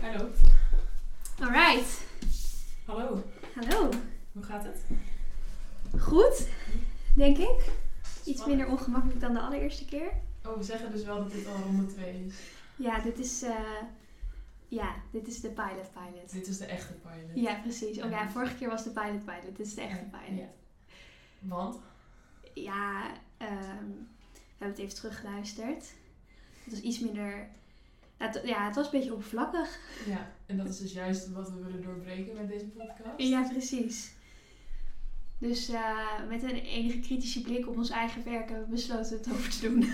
Hij loopt. Alright. Hallo, Hallo. hoe gaat het? Goed, denk ik. Iets Spannend. minder ongemakkelijk dan de allereerste keer. Oh, we zeggen dus wel dat dit al ronde 2 is. Ja, dit is, eh, ja, dit is de pilot pilot. Dit is de echte pilot. Ja, precies. Oh ja, vorige keer was de pilot pilot. Dit is de echte pilot. Ja. Want? Ja, ehm, we hebben het even teruggeluisterd. Het was iets minder... Het, ja, het was een beetje oppervlakkig. Ja, en dat is dus juist wat we willen doorbreken met deze podcast. Ja, precies. Dus eh, met een enige kritische blik op ons eigen werk hebben we besloten het over te doen.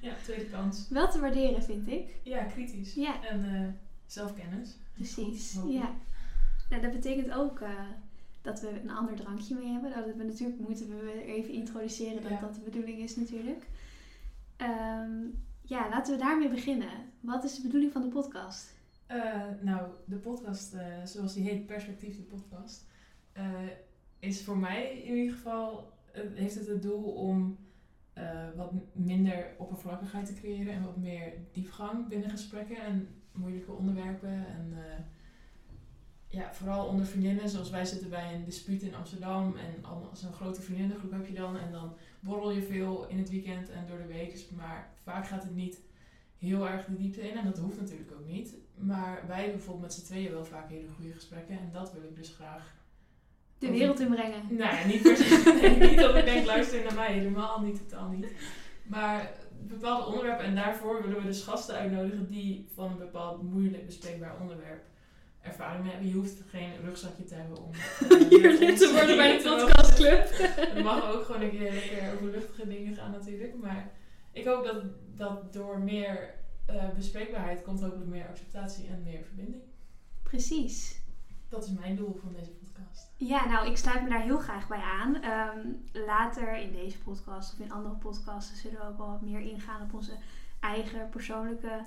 Ja, tweede kans. Wel te waarderen, vind ik. Ja, kritisch. Ja, En eh, zelfkennis. precies. Goed, Ja. Nou, dat betekent ook eh, dat we een ander drankje mee hebben. Dat we natuurlijk moeten we even introduceren dat Ja. dat de bedoeling is natuurlijk. Ehm, ja, laten we daarmee beginnen. Wat is de bedoeling van de podcast? Eh, nou, de podcast, eh, zoals die heet, Perspectief de podcast, eh, is voor mij in ieder geval, heeft het het doel om wat minder oppervlakkigheid te creëren en wat meer diepgang binnen gesprekken en moeilijke onderwerpen. En ja, vooral onder vriendinnen, zoals wij zitten bij een dispuut in Amsterdam en zo'n grote vriendinnengroep heb je dan. En dan borrel je veel in het weekend en door de week, dus- maar vaak gaat het niet heel erg de diepte in. En dat hoeft natuurlijk ook niet. Maar wij hebben bijvoorbeeld met z'n tweeën wel vaak hele goede gesprekken. En dat wil ik dus graag. De wereld inbrengen. Nou ja, niet per se. nee, niet dat ik denk, luister naar mij. Helemaal niet, totaal niet. Maar bepaalde onderwerpen. En daarvoor willen we dus gasten uitnodigen die van een bepaald moeilijk bespreekbaar onderwerp ervaring mee hebben. Je hoeft geen rugzakje te hebben om... eh, Hier lid te worden bij de podcastclub. het mag ook gewoon een keer lekker over luchtige dingen gaan natuurlijk. Maar ik hoop dat, dat door meer eh, bespreekbaarheid komt hopelijk meer acceptatie en meer verbinding. Precies. Dat is mijn doel van deze podcast. Ja, nou, ik sluit me daar heel graag bij aan. Ehm, later in deze podcast of in andere podcasts zullen we ook wel wat meer ingaan op onze eigen persoonlijke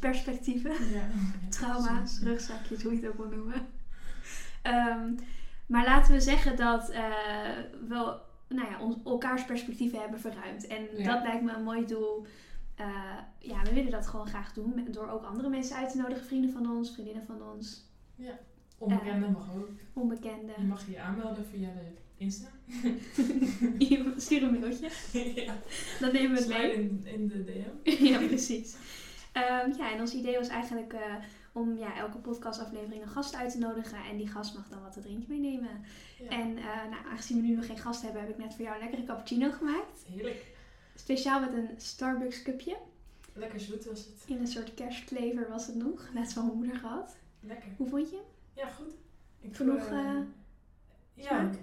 perspectieven. Ja. Trauma's, rugzakjes, hoe je het ook wil noemen. Ehm, maar laten we zeggen dat eh, we nou ja, ons, elkaars perspectieven hebben verruimd. En Ja. dat lijkt me een mooi doel. Eh, ja, we willen dat gewoon graag doen. Door ook andere mensen uit te nodigen. Vrienden van ons, vriendinnen van ons, Onbekende mag ook. onbekenden. Je mag je aanmelden via de Insta. Stuur een mailtje. ja. Dan nemen we het Slide mee. in, in de DM. ja, precies. Ehm, ja, en ons idee was eigenlijk eh, om ja, elke podcastaflevering een gast uit te nodigen. En die gast mag dan wat te drinken meenemen. Ja. En eh, nou, aangezien we nu nog geen gast hebben, heb ik net voor jou een lekkere cappuccino gemaakt. Heerlijk. Speciaal met een Starbucks cupje. Lekker zoet was het. In een soort kerstflavor was het nog. Net van mijn moeder gehad. Lekker. Hoe vond je? Ja, goed. Ik Genoeg, eh, ja, smaak?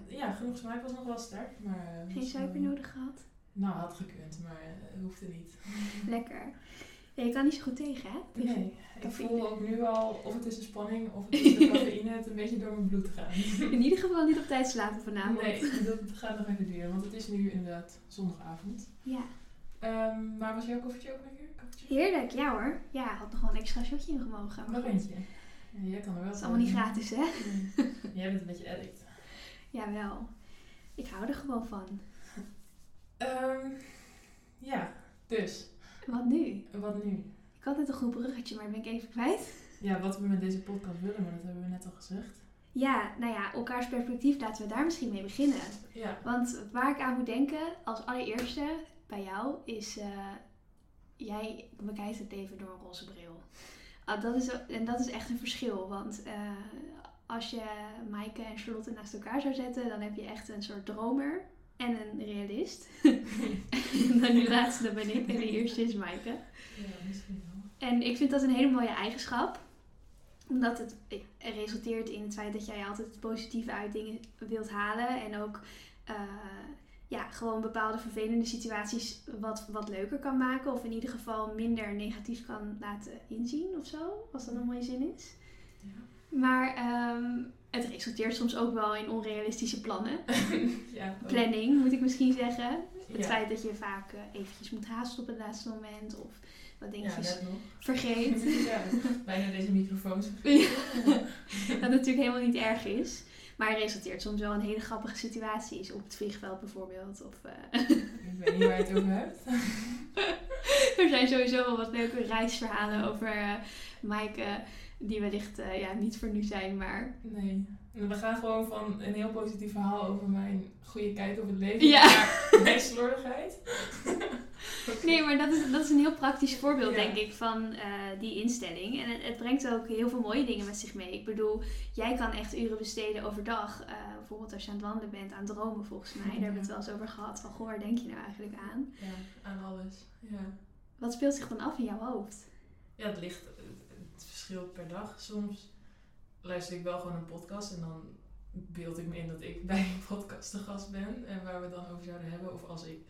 Genoeg smaak was nog wel sterk. Maar, eh, Geen suiker eh, nodig gehad? Nou, had gekund, maar eh, hoefde niet. Lekker. Ja, je kan niet zo goed tegen, hè? Tegen- Nee, ik voel ook nu al of het is de spanning of het is de cafeïne het een beetje door mijn bloed gaat. In ieder geval niet op tijd slapen vanavond. Nee, dat gaat nog even duren, want het is nu inderdaad zondagavond. Ja. Ehm, maar was jouw koffietje ook lekker? Koffietje? Heerlijk, ja hoor. Ja, had nog wel een extra shotje in gemogen. Nog eentje. Ja, jij kan er wel Het is allemaal niet gratis, hè? Nee. Jij bent een beetje addict. Jawel. Ik hou er gewoon van. Ehm, ja, dus, Wat nu? wat nu? Ik had net een goed bruggetje, maar ben ik even kwijt. Ja, wat we met deze podcast willen, maar dat hebben we net al gezegd. Ja, nou ja, elkaars perspectief, laten we daar misschien mee beginnen. Ja, Want waar ik aan moet denken, als allereerste bij jou, is... eh, jij bekijkt het leven door een roze bril. Ah, dat is, en dat is echt een verschil, want... eh, als je Maaike en Charlotte naast elkaar zou zetten, dan heb je echt een soort dromer en een realist. en dan die laatste, dat ben ik. En de eerste is Maaike. ja misschien wel. En ik vind dat een hele mooie eigenschap. Omdat het eh, resulteert in het feit dat jij altijd het positieve uit dingen wilt halen. En ook eh, ja, gewoon bepaalde vervelende situaties wat, wat leuker kan maken. Of in ieder geval minder negatief kan laten inzien of zo. Als dat een mooie zin is. Maar ehm, het resulteert soms ook wel in onrealistische plannen. ja. Planning moet ik misschien zeggen. Het Ja. feit dat je vaak eh, eventjes moet haasten op het laatste moment. Of wat dingetjes vergeet. ja, bijna deze microfoons. Wat natuurlijk helemaal niet erg is. Maar het resulteert soms wel in hele grappige situaties. Op het vliegveld bijvoorbeeld. Of, eh, Ik weet niet waar je het over hebt. er zijn sowieso wel wat leuke reisverhalen over eh, Maaike, die wellicht eh, ja, niet voor nu zijn, maar... Nee. We gaan gewoon van een heel positief verhaal over mijn goede kijk op het leven Ja. naar mijn slordigheid. Nee, maar dat is, dat is een heel praktisch voorbeeld, Ja. denk ik, van eh, die instelling. En het, het brengt ook heel veel mooie dingen met zich mee. Ik bedoel, jij kan echt uren besteden overdag. eh, bijvoorbeeld als je aan het wandelen bent, aan dromen volgens mij. Daar hebben we het wel eens over gehad. Van, goh, waar denk je nou eigenlijk aan? Ja, aan alles. Ja. Wat speelt zich dan af in jouw hoofd? Ja, het ligt, het verschilt per dag. Soms luister ik wel gewoon een podcast en dan beeld ik me in dat ik bij een podcast de gast ben en waar we het dan over zouden hebben. Of als ik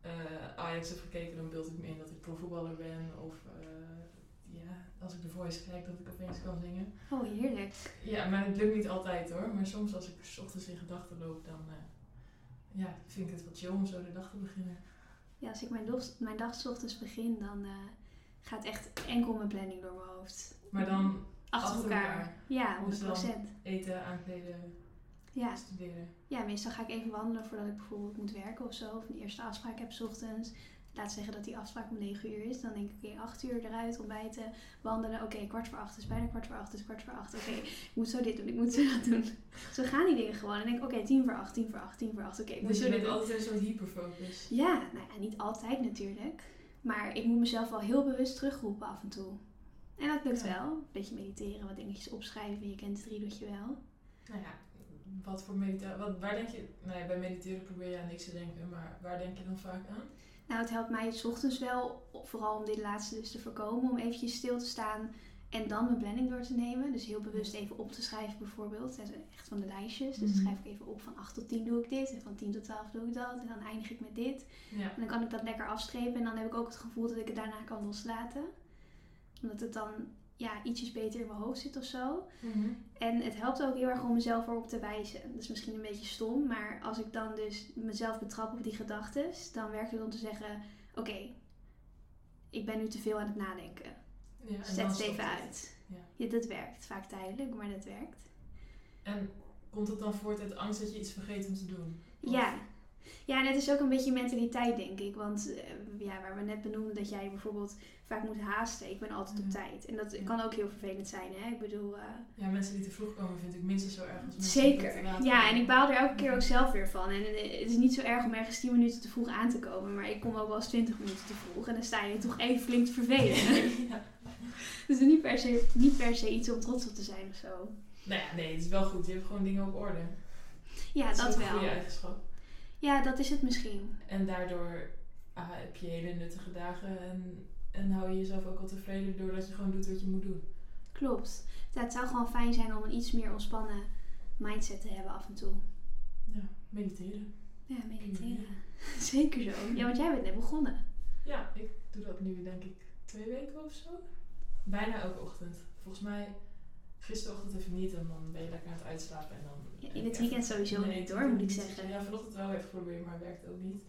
eh, Ajax heb gekeken, dan beeld ik me in dat ik profvoetballer ben. Of eh, ja, als ik de Voice kijk, dat ik opeens kan zingen. Oh, heerlijk. Ja, maar het lukt niet altijd hoor. Maar soms als ik 's ochtends in gedachten loop, dan eh, ja, vind ik het wat chill om zo de dag te beginnen. Ja, als ik mijn, dag, mijn dag 's ochtends begin, dan gaat echt enkel mijn planning door mijn hoofd. Maar dan Achter, achter elkaar. elkaar. Ja, 100%. Dus eten, aankleden, Ja. studeren. ja, meestal ga ik even wandelen voordat ik bijvoorbeeld moet werken of zo. Of een eerste afspraak heb 's ochtends. Laat zeggen dat die afspraak om 9 uur is. Dan denk ik, oké, 8 uur eruit, ontbijten, wandelen. Oké, kwart voor 8 is bijna kwart voor 8 is kwart voor 8. Oké, ik moet zo dit doen, ik moet zo dat doen. Zo gaan die dingen gewoon. En denk ik, oké, 10 voor 8, 10 voor 8, 10 voor 8. Oké, Dus zo je bent altijd een soort hyperfocus. Ja, nou ja, niet altijd natuurlijk. Maar ik moet mezelf wel heel bewust terugroepen af en toe. En dat lukt Ja. wel. Een beetje mediteren, wat dingetjes opschrijven. Je kent het riedeltje wel. Nou ja, wat voor meditatie, wat, waar denk je, nee, bij mediteren probeer je aan niks te denken, maar waar denk je dan vaak aan? Nou, het helpt mij 's ochtends wel, vooral om dit laatste dus te voorkomen, om eventjes stil te staan en dan mijn planning door te nemen. Dus heel bewust even op te schrijven bijvoorbeeld. Echt van de lijstjes. Dus dan Mhm. schrijf ik even op van 8 tot 10 doe ik dit en van 10 tot 12 doe ik dat. En dan eindig ik met dit. Ja. En dan kan ik dat lekker afstrepen en dan heb ik ook het gevoel dat ik het daarna kan loslaten. Omdat het dan ja, ietsjes beter in mijn hoofd zit of zo. Mhm. En het helpt ook heel erg om mezelf erop te wijzen. Dat is misschien een beetje stom, maar als ik dan dus mezelf betrap op die gedachten, dan werkt het om te zeggen: Oké, ik ben nu te veel aan het nadenken. Ja, Zet het even het. uit. Ja. Ja, dat werkt. Vaak tijdelijk, maar dat werkt. En komt het dan voort uit angst dat je iets vergeet om te doen? Of- Ja. Ja, en het is ook een beetje mentaliteit, denk ik. Want eh, ja, waar we net benoemden dat jij bijvoorbeeld vaak moet haasten. Ik ben altijd op tijd. En dat Ja. kan ook heel vervelend zijn, hè. Ik bedoel... eh, Ja, mensen die te vroeg komen vind ik minstens zo erg als mensen die te Zeker. Ja, en ik baal er elke keer ook zelf weer van. En eh, het is niet zo erg om ergens 10 minuten te vroeg aan te komen. Maar ik kom ook wel eens 20 minuten te vroeg. En dan sta je toch even flink te vervelen. ja. dus niet per, se, niet per se iets om trots op te zijn of zo. Nou ja, nee, het is wel goed. Je hebt gewoon dingen op orde. Ja, dat een wel. goede eigenschap. Ja, dat is het misschien. En daardoor ah, heb je hele nuttige dagen en, en hou je jezelf ook al tevreden doordat je gewoon doet wat je moet doen. Klopt. Ja, het zou gewoon fijn zijn om een iets meer ontspannen mindset te hebben af en toe. Ja, mediteren. Ja, mediteren. Zeker zo. Ja, want jij bent net begonnen. Ja, ik doe dat nu denk ik twee weken of zo. Bijna elke ochtend. Volgens mij gisterochtend even niet en dan ben je lekker aan het uitslapen en dan... Ja, in het weekend sowieso Nee, niet het hoor, moet ik zeggen. Ja, vanochtend wel even geprobeerd, maar werkt ook niet.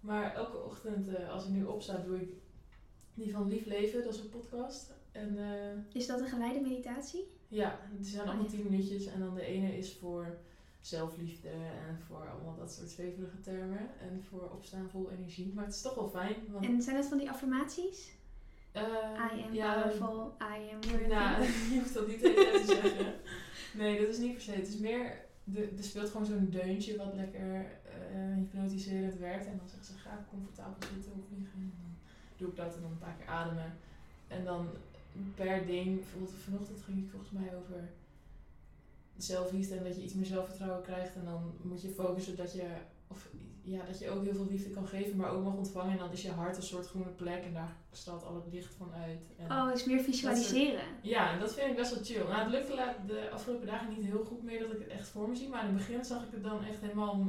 Maar elke ochtend, eh, als ik nu opsta, doe ik die van Lief Leven, dat is een podcast. En eh, Is dat een geleide meditatie? ja, die zijn allemaal Oh, tien minuutjes. En dan de ene is voor zelfliefde en voor allemaal dat soort zweverige termen. En voor opstaan vol energie. Maar het is toch wel fijn. Want, En zijn dat van die affirmaties? Eh, I am ja, powerful, I am worthy. Nou, je hoeft dat niet te zeggen. Nee, dat is niet per se. Het is meer, de- er speelt gewoon zo'n deuntje wat lekker eh, hypnotiserend werkt. En dan zegt ze, ga comfortabel zitten of liggen. En dan doe ik dat en dan een paar keer ademen. En dan per ding, bijvoorbeeld vanochtend ging ik volgens mij over zelfliefde en dat je iets meer zelfvertrouwen krijgt. En dan moet je focussen dat je, of, ja, dat je ook heel veel liefde kan geven, maar ook mag ontvangen. En dan is je hart een soort groene plek en daar straalt al het licht van uit. En Oh, het is meer visualiseren. ja, en dat vind ik best wel chill. Nou, het lukte de afgelopen dagen niet heel goed meer dat ik het echt voor me zie. Maar in het begin zag ik het dan echt helemaal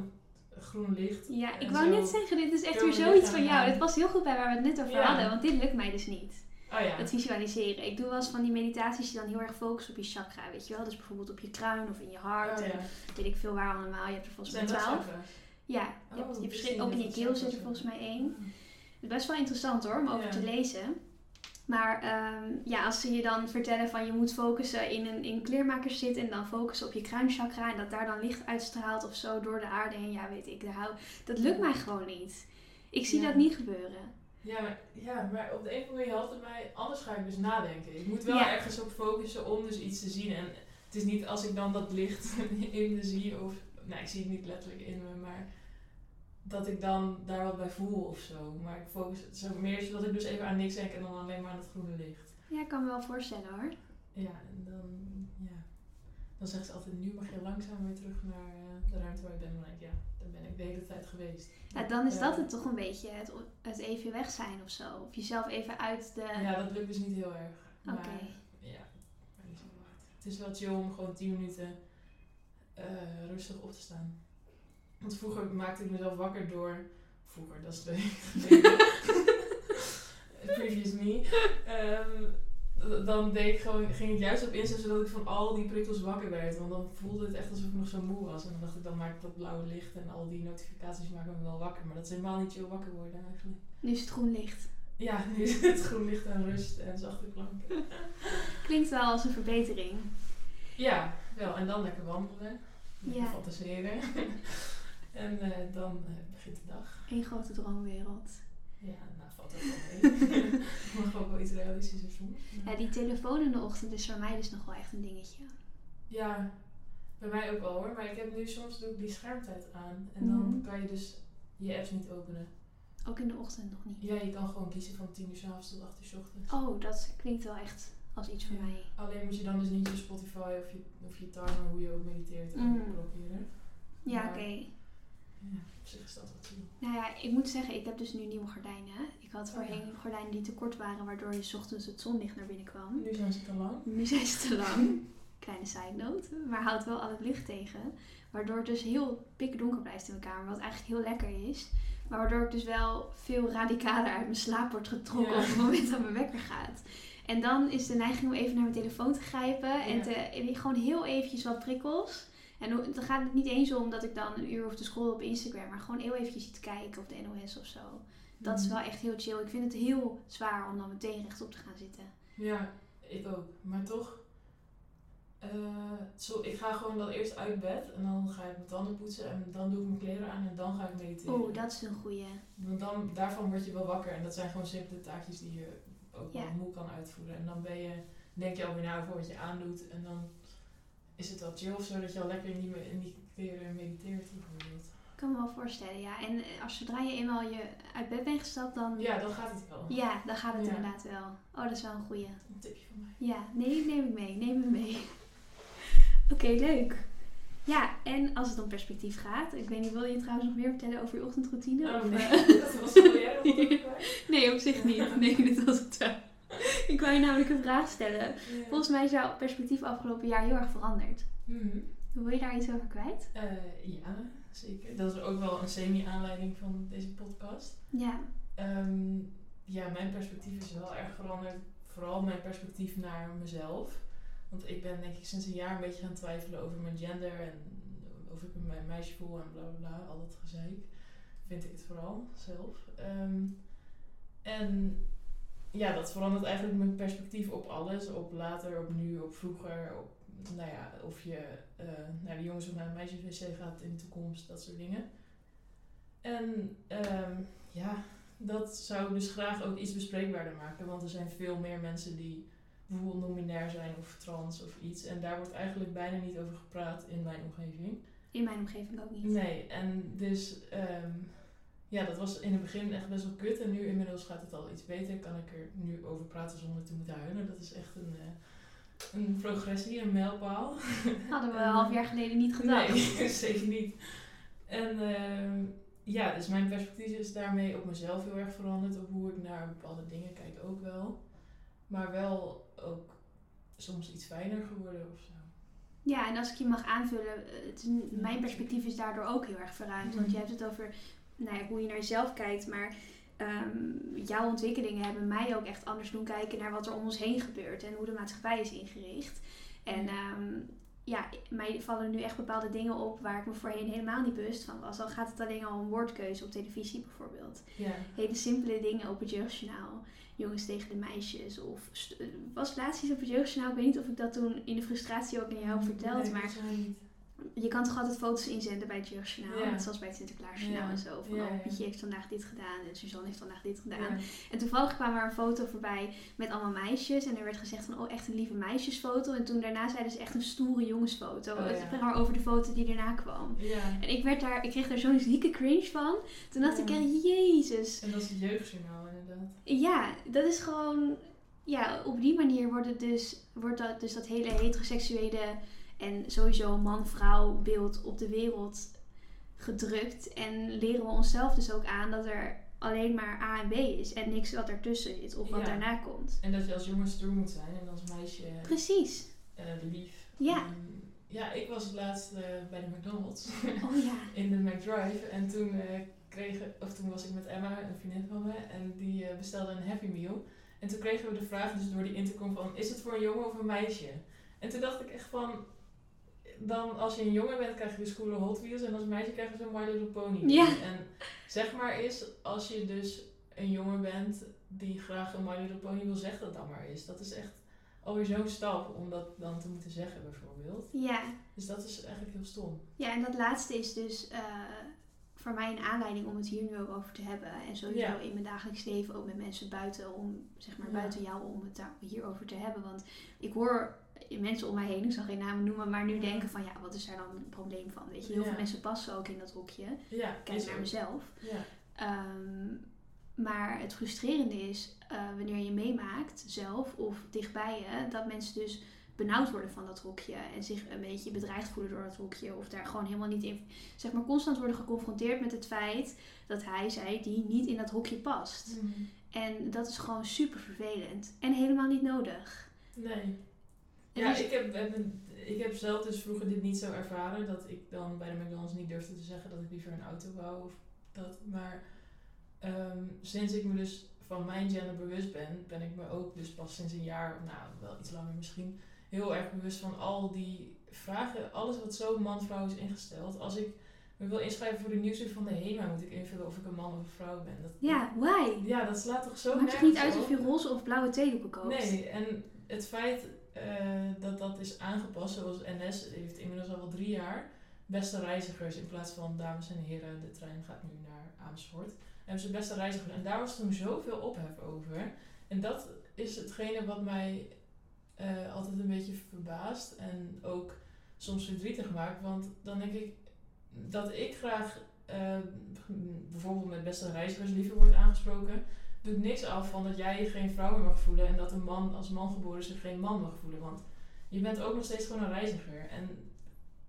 groen licht. Ja, ik wou net zeggen, dit is echt weer zoiets van jou. Dit past heel goed bij waar we het net over Ja. hadden, want dit lukt mij dus niet. Oh ja. Het visualiseren. Ik doe wel eens van die meditaties die dan heel erg focussen op je chakra, weet je wel. Dus bijvoorbeeld op je kruin of in je hart Oh en weet ik veel waar allemaal. Je hebt er volgens mij twaalf. Ja, je Oh, hebt, verschil- niet ook in je keel zit er volgens mij één. Het is best wel interessant hoor, om over Ja. te lezen. Maar ehm, ja, als ze je dan vertellen van je moet focussen in een in kleermakers zit en dan focussen op je kruinchakra en dat daar dan licht uitstraalt of zo door de aarde heen, ja weet ik, daar hou, dat lukt mij gewoon niet. Ik zie Ja. dat niet gebeuren. Ja maar, ja, maar op de een of andere manier helpt het mij. Anders ga ik dus nadenken. Ik moet wel Ja. ergens op focussen om dus iets te zien. En het is niet als ik dan dat licht in me zie. Of, nou, ik zie het niet letterlijk in me. Maar dat ik dan daar wat bij voel of zo. Maar ik focus zo meer zodat ik dus even aan niks denk. En dan alleen maar aan het groene licht. Ja, ik kan me wel voorstellen hoor. Ja, en dan, ja. Dan zegt ze altijd, nu mag je langzaam weer terug naar eh, de ruimte waar je bent. Dan denk ik, ja, dan ben ik de hele tijd geweest. Ja, dan is Ja. dat het toch een beetje, het, het even weg zijn of zo. Of jezelf even uit de... Ja, dat lukt dus niet heel erg. Oké. Ja, zo hard. Het is wel chill om gewoon 10 minuten eh, rustig op te staan. Want vroeger maakte ik mezelf wakker door. Vroeger, dat is geleden. Previous me. Ehm, dan deed ik gewoon, ging ik juist op Insta zodat ik van al die prikkels wakker werd. Want dan voelde het echt alsof ik nog zo moe was. En dan dacht ik, dan maakt dat blauwe licht en al die notificaties maken me wel wakker. Maar dat is helemaal niet chill wakker worden eigenlijk. Nu is het groen licht. Ja, nu is het groen licht en rust en zachte klanken. Klinkt wel als een verbetering. Ja, wel. En dan lekker wandelen. Lekker Ja. fantaseren. en eh, dan eh, begint de dag. Eén grote droomwereld. Ja, nou valt ook wel mee. Mag ook wel iets realistischer soms. Ja, die telefoon in de ochtend is voor mij dus nog wel echt een dingetje. Ja, bij mij ook wel hoor. Maar ik heb nu soms doe ik die schermtijd aan. En dan Mhm. kan je dus je apps niet openen. Ook in de ochtend nog niet. Ja, je kan gewoon kiezen van 10 uur s avonds tot 8 uur s ochtends. Oh, dat klinkt wel echt als iets voor Ja. mij. Alleen moet je dan dus niet je Spotify of je, of je timer, hoe je ook mediteert, Mm. blokkeren. Ja, oké. Ja, op zich is dat chill. Nou ja, ik moet zeggen, ik heb dus nu nieuwe gordijnen. Ik had Oh, voorheen gordijnen die te kort waren, waardoor je 's ochtends het zonlicht naar binnen kwam. Nu zijn ze te lang. Nu zijn ze te lang. Kleine side note. Maar houdt wel al het licht tegen. Waardoor het dus heel pikdonker blijft in mijn kamer. Wat eigenlijk heel lekker is. Maar waardoor ik dus wel veel radicaler uit mijn slaap word getrokken Ja. op het moment dat mijn wekker gaat. En dan is de neiging om even naar mijn telefoon te grijpen. En te, en gewoon heel eventjes wat prikkels. En dan gaat het niet eens om dat ik dan een uur hoef te scrollen op Instagram. Maar gewoon heel eventjes iets kijken op de NOS of zo. Dat is Mhm. wel echt heel chill. Ik vind het heel zwaar om dan meteen rechtop te gaan zitten. Ja, ik ook. Maar toch, eh, zo, ik ga gewoon dan eerst uit bed en dan ga ik mijn tanden poetsen en dan doe ik mijn kleren aan en dan ga ik mediteren. Oeh, dat is een goeie. Want dan, daarvan word je wel wakker en dat zijn gewoon simpele taakjes die je ook Ja. wel moe kan uitvoeren. En dan ben je, denk je alweer na over wat je aandoet en dan is het wel chill of zo dat je al lekker in die, me- in die kleren mediteert bijvoorbeeld. Ik kan me wel voorstellen, ja. En eh, als zodra je eenmaal je uit bed bent gestapt, dan... Ja, dan gaat het wel. Ja, dan gaat het Ja. inderdaad wel. Oh, dat is wel een goeie. Een tipje van mij. Ja, nee, neem ik mee. Neem me mee. Oké, leuk. Ja, en als het om perspectief gaat. Ik weet niet, wil je trouwens nog meer vertellen over je ochtendroutine? Oh Of, nee, dat was jij nee, op zich niet. Nee, dit was het wel. Ik wou je namelijk een vraag stellen. Ja. Volgens mij is jouw perspectief afgelopen jaar heel erg veranderd. Mhm. Wil je daar iets over kwijt? Eh, ja, zeker. Dat is ook wel een semi-aanleiding van deze podcast. Ja. Ehm, ja, mijn perspectief is wel erg veranderd. Vooral mijn perspectief naar mezelf. Want ik ben denk ik sinds een jaar een beetje gaan twijfelen over mijn gender en of ik me een meisje voel en bla bla bla. Al dat gezeik. Vind ik het vooral zelf. Ehm, en ja, dat verandert eigenlijk mijn perspectief op alles. Op later, op nu, op vroeger. Op, nou ja, of je eh, naar de jongens of naar de meisjes wc gaat in de toekomst. Dat soort dingen. En ehm, ja, dat zou ik dus graag ook iets bespreekbaarder maken. Want er zijn veel meer mensen die bijvoorbeeld non-binair zijn of trans of iets. En daar wordt eigenlijk bijna niet over gepraat in mijn omgeving. In mijn omgeving ook niet. Nee, en dus ehm, ja, dat was in het begin echt best wel kut. En nu inmiddels gaat het al iets beter. Kan ik er nu over praten zonder te moeten huilen. Dat is echt een, eh, een progressie, een mijlpaal. Hadden we een half jaar geleden niet gedacht. Nee, zeker niet. En ehm, ja, dus mijn perspectief is daarmee op mezelf heel erg veranderd. Op hoe ik naar bepaalde dingen kijk ook wel. Maar wel ook soms iets fijner geworden of zo. Ja, en als ik je mag aanvullen, eh, het mijn perspectief is daardoor ook heel erg verruimd. Want je hebt het over nou ja, hoe je naar jezelf kijkt, maar ehm, jouw ontwikkelingen hebben mij ook echt anders doen kijken naar wat er om ons heen gebeurt en hoe de maatschappij is ingericht. En ehm, ja, mij vallen nu echt bepaalde dingen op waar ik me voorheen helemaal niet bewust van was. Al gaat het alleen al om woordkeuze op televisie bijvoorbeeld. Ja. Hele simpele dingen op het jeugdjournaal. Jongens tegen de meisjes. Of eh, was laatst iets op het jeugdjournaal. Ik weet niet of ik dat toen in de frustratie ook aan jou heb verteld. Nee, maar je kan toch altijd foto's inzenden bij het Jeugdjournaal. Ja. Net zoals bij het Sinterklaasjournaal Ja. en zo. Van, Ja, oh. Pietje heeft vandaag dit gedaan en Suzanne heeft vandaag dit gedaan. En toevallig kwam er een foto voorbij met allemaal meisjes. En er werd gezegd van, oh, echt een lieve meisjesfoto. En toen daarna zeiden ze echt een stoere jongensfoto. Oh, Het ging maar over de foto die daarna kwam. En ik, werd daar, ik kreeg daar zo'n zieke cringe van. Toen dacht ik echt, jezus. En dat is het jeugdjournaal Ja, dat is gewoon... Ja, op die manier wordt, het dus, wordt dat, dus dat hele heteroseksuele en sowieso man-vrouw beeld op de wereld gedrukt. En leren we onszelf dus ook aan dat er alleen maar A en B is. En niks wat ertussen zit of wat Ja. daarna komt. En dat je als jongen stoer moet zijn en als meisje Precies. eh, lief. Ja. Ja, ik was laatst eh, bij de McDonald's Oh ja. in de McDrive. En toen, eh, kregen, of toen was ik met Emma, een vriendin van me, en die eh, bestelde een Happy Meal. En toen kregen we de vraag dus door die intercom van, is het voor een jongen of een meisje? En toen dacht ik echt van, dan als je een jongen bent krijg je dus coole Hot Wheels en als meisje krijg je zo'n My Little Pony. Ja. En zeg maar is, als je dus een jongen bent die graag een My Little Pony wil, zeg dat dan maar eens. Dat is echt alweer zo'n stap om dat dan te moeten zeggen bijvoorbeeld. Ja. Dus dat is eigenlijk heel stom. Ja, en dat laatste is dus eh, voor mij een aanleiding om het hier nu ook over te hebben. En sowieso Ja. in mijn dagelijks leven ook met mensen buiten, om, zeg maar Ja. buiten jou, om het daar hierover te hebben. Want ik hoor mensen om mij heen, ik zal geen namen noemen, maar nu Ja. denken van ja, wat is daar dan een probleem van? Weet je, heel veel mensen passen ook in dat hokje. Ja, Kijk naar mezelf. Ja. Ehm, maar het frustrerende is eh, wanneer je meemaakt zelf of dichtbij je, dat mensen dus benauwd worden van dat hokje en zich een beetje bedreigd voelen door dat hokje of daar gewoon helemaal niet in, zeg maar constant worden geconfronteerd met het feit dat hij, zij, die niet in dat hokje past. Mhm. En dat is gewoon super vervelend en helemaal niet nodig. Nee. En Ja, dus- ik heb, ik heb zelf dus vroeger dit niet zo ervaren. Dat ik dan bij de McDonald's niet durfde te zeggen dat ik liever een auto wou. Of dat. Maar ehm, sinds ik me dus van mijn gender bewust ben, ben ik me ook dus pas sinds een jaar, nou wel iets langer misschien, heel erg bewust van al die vragen. Alles wat zo man-vrouw is ingesteld. Als ik me wil inschrijven voor de nieuwsweek van de HEMA, moet ik invullen of ik een man of een vrouw ben. Dat, Ja, why? ja, dat slaat toch zo Maakt het niet uit op? of je roze of blauwe theedoeken koopt. Nee, en het feit eh, dat dat is aangepast, zoals NS heeft inmiddels al wel drie jaar, beste reizigers in plaats van dames en heren, de trein gaat nu naar Amersfoort. Hebben ze beste reizigers. En daar was toen zoveel ophef over. En dat is hetgene wat mij eh, altijd een beetje verbaast en ook soms verdrietig maakt. Want dan denk ik dat ik graag eh, bijvoorbeeld met beste reizigers liever wordt aangesproken doet niks af van dat jij je geen vrouw meer mag voelen en dat een man als man geboren zich geen man mag voelen. Want je bent ook nog steeds gewoon een reiziger. En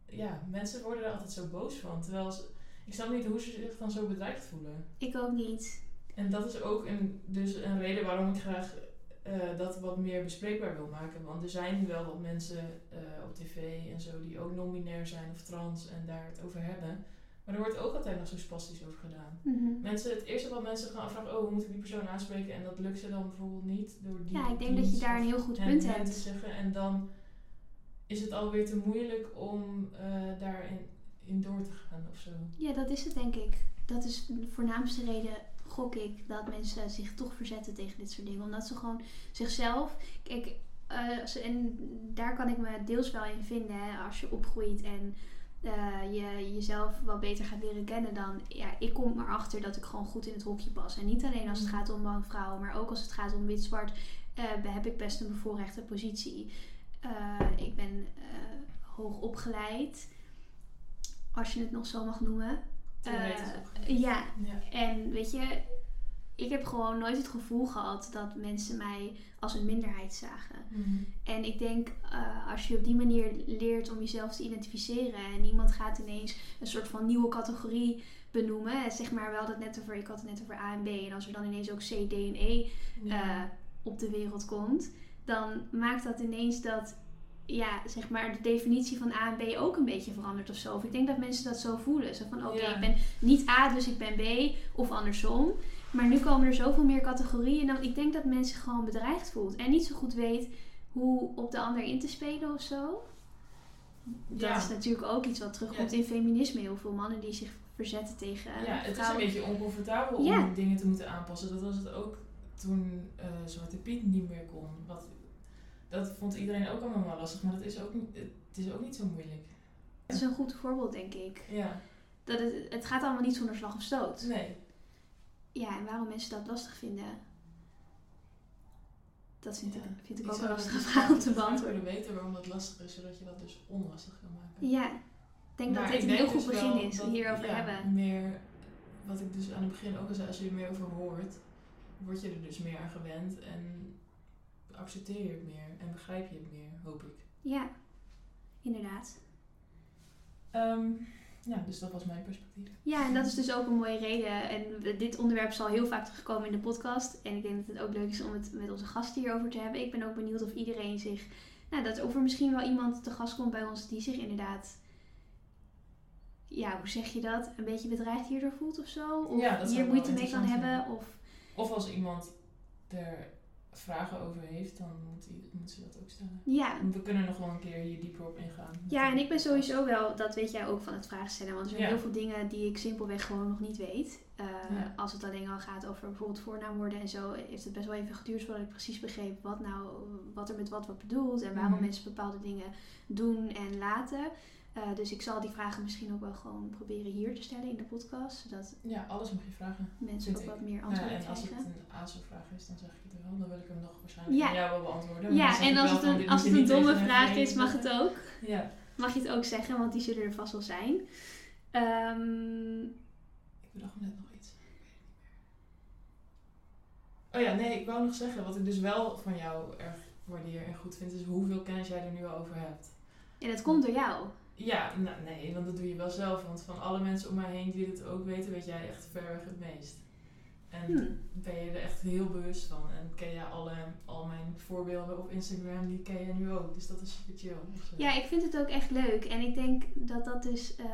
ja, mensen worden er altijd zo boos van. Terwijl ze, ik snap niet hoe ze zich dan zo bedreigd voelen. Ik ook niet. En dat is ook een, dus een reden waarom ik graag eh, dat wat meer bespreekbaar wil maken. Want er zijn wel wat mensen eh, op tv en zo die ook non-binair zijn of trans en daar het over hebben. Maar er wordt ook altijd nog zo spastisch over gedaan. Mhm. Mensen, het eerste wat mensen gaan afvragen, oh, hoe moet ik die persoon aanspreken? En dat lukt ze dan bijvoorbeeld niet door die Ja, ik denk dat je daar een heel goed punt hebt. te zeggen. En dan is het alweer te moeilijk om eh, daarin in door te gaan of zo. Ja, dat is het denk ik. Dat is de voornaamste reden, gok ik, dat mensen zich toch verzetten tegen dit soort dingen. Omdat ze gewoon zichzelf. Kijk, eh, en daar kan ik me deels wel in vinden. Hè, als je opgroeit en eh, je jezelf wel beter gaat leren kennen, dan. Ja, ik kom erachter dat ik gewoon goed in het hokje pas. En niet alleen als het gaat om man-vrouw, maar ook als het gaat om wit-zwart. eh, heb ik best een bevoorrechte positie. Ik ben hoog opgeleid, als je het nog zo mag noemen. Eh, ja, Ja. en weet je, ik heb gewoon nooit het gevoel gehad dat mensen mij als een minderheid zagen. Mhm. En ik denk, eh, als je op die manier leert om jezelf te identificeren en iemand gaat ineens een soort van nieuwe categorie benoemen, zeg maar, we hadden het net over, ik had het net over A en B, en als er dan ineens ook C, D en E Ja. eh, op de wereld komt, dan maakt dat ineens dat, ja, zeg maar, de definitie van A en B ook een beetje verandert of zo. Of ik denk dat mensen dat zo voelen. Zo van, oké, Ja. ik ben niet A, dus ik ben B, of andersom. Maar nu komen er zoveel meer categorieën. Dan, ik denk dat mensen gewoon bedreigd voelt. En niet zo goed weet hoe op de ander in te spelen of zo. Dat Ja. is natuurlijk ook iets wat terugkomt Ja. in feminisme. Heel veel mannen die zich verzetten tegen ja, het is een beetje oncomfortabel om dingen te moeten aanpassen. Dat was het ook toen eh, Zwarte Piet niet meer kon. Wat, dat vond iedereen ook allemaal wel lastig, maar dat is ook, het is ook niet zo moeilijk. Het is zo'n goed voorbeeld, denk ik. Ja. Dat het, het gaat allemaal niet zonder slag of stoot. Nee. Ja, en waarom mensen dat lastig vinden, dat vind, Ja. ik, vind ik Ik ook een lastige vraag om te beantwoorden. weten waarom dat lastig is, zodat je dat dus onlastig kan maken. Ja, ik denk dat dit een heel goed dus begin is, dat- hierover ja, hebben. Meer, wat ik dus aan het begin ook al zei, als je er meer over hoort, word je er dus meer aan gewend en accepteer je het meer en begrijp je het meer, hoop ik. Ja, inderdaad. Ehm, ja, dus dat was mijn perspectief. Ja, en dat is dus ook een mooie reden. En dit onderwerp zal heel vaak terugkomen in de podcast. En ik denk dat het ook leuk is om het met onze gasten hierover te hebben. Ik ben ook benieuwd of iedereen zich... Nou, dat of er misschien wel iemand te gast komt bij ons die zich inderdaad... Ja, hoe zeg je dat? Een beetje bedreigd hierdoor voelt of zo? Of Ja, hier moeite mee kan hebben? Of... Of als iemand er vragen over heeft, dan moet, die, moet ze dat ook stellen. Ja. We kunnen nog wel een keer hier dieper op ingaan. ja, en ik ben sowieso wel, dat weet jij ook van het vragen stellen. Want er zijn Ja. heel veel dingen die ik simpelweg gewoon nog niet weet. Eh, Ja. Als het alleen al gaat over bijvoorbeeld voornaamwoorden en zo, heeft het best wel even geduurd voordat ik precies begreep wat nou, wat er met wat wordt bedoeld en waarom Mhm. mensen bepaalde dingen doen en laten. Eh, dus ik zal die vragen misschien ook wel gewoon proberen hier te stellen in de podcast, zodat Ja, alles mag je vragen. mensen ook ik. wat meer Ja, antwoorden en als het krijgen. een ASO-vraag is, dan zeg ik het wel. Dan wil ik hem nog waarschijnlijk Ja. jou wel beantwoorden. Ja, en als het een, als het een domme vraag is, mag het ook. Ja. Mag je het ook zeggen, want die zullen er vast wel zijn. Ehm, Ik bedacht net nog iets. Oh ja, nee, ik wou nog zeggen, wat ik dus wel van jou erg waardeer en goed vind, is hoeveel kennis jij er nu al over hebt. en dat komt door jou. Ja, nou, nee, want dat doe je wel zelf. Want van alle mensen om mij heen die dit ook weten, weet jij echt verreweg het meest. En Hmm. ben je er echt heel bewust van. En ken je alle, al mijn voorbeelden op Instagram, die ken je nu ook. Dus dat is super chill. Ja, ik vind het ook echt leuk. En ik denk dat dat dus. eh,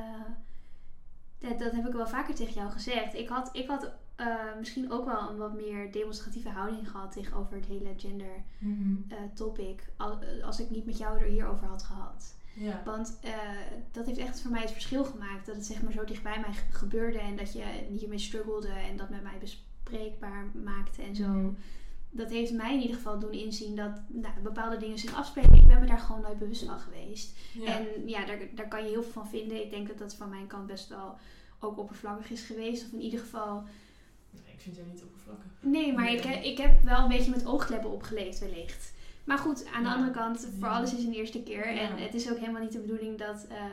dat, dat heb ik wel vaker tegen jou gezegd. Ik had, ik had eh, misschien ook wel een wat meer demonstratieve houding gehad tegenover het hele gender Mhm. eh, topic. Al- eh, als ik niet met jou er hierover had gehad. Ja. Want eh, dat heeft echt voor mij het verschil gemaakt. Dat het zeg maar zo dichtbij mij ge- gebeurde. En dat je hiermee struggelde. En dat met mij bespreekbaar maakte en zo. Mhm. Dat heeft mij in ieder geval doen inzien dat nou, bepaalde dingen zich afspelen. Ik ben me daar gewoon nooit bewust van geweest. Ja. En ja, daar, daar kan je heel veel van vinden. Ik denk dat dat van mijn kant best wel ook oppervlakkig is geweest. Of in ieder geval... Nee, ik vind jou niet oppervlakkig. Nee, maar Nee. Ik, ik heb wel een beetje met oogkleppen opgeleefd wellicht. Maar goed, aan de Ja. andere kant, voor Ja. alles is een eerste keer. En het is ook helemaal niet de bedoeling dat eh,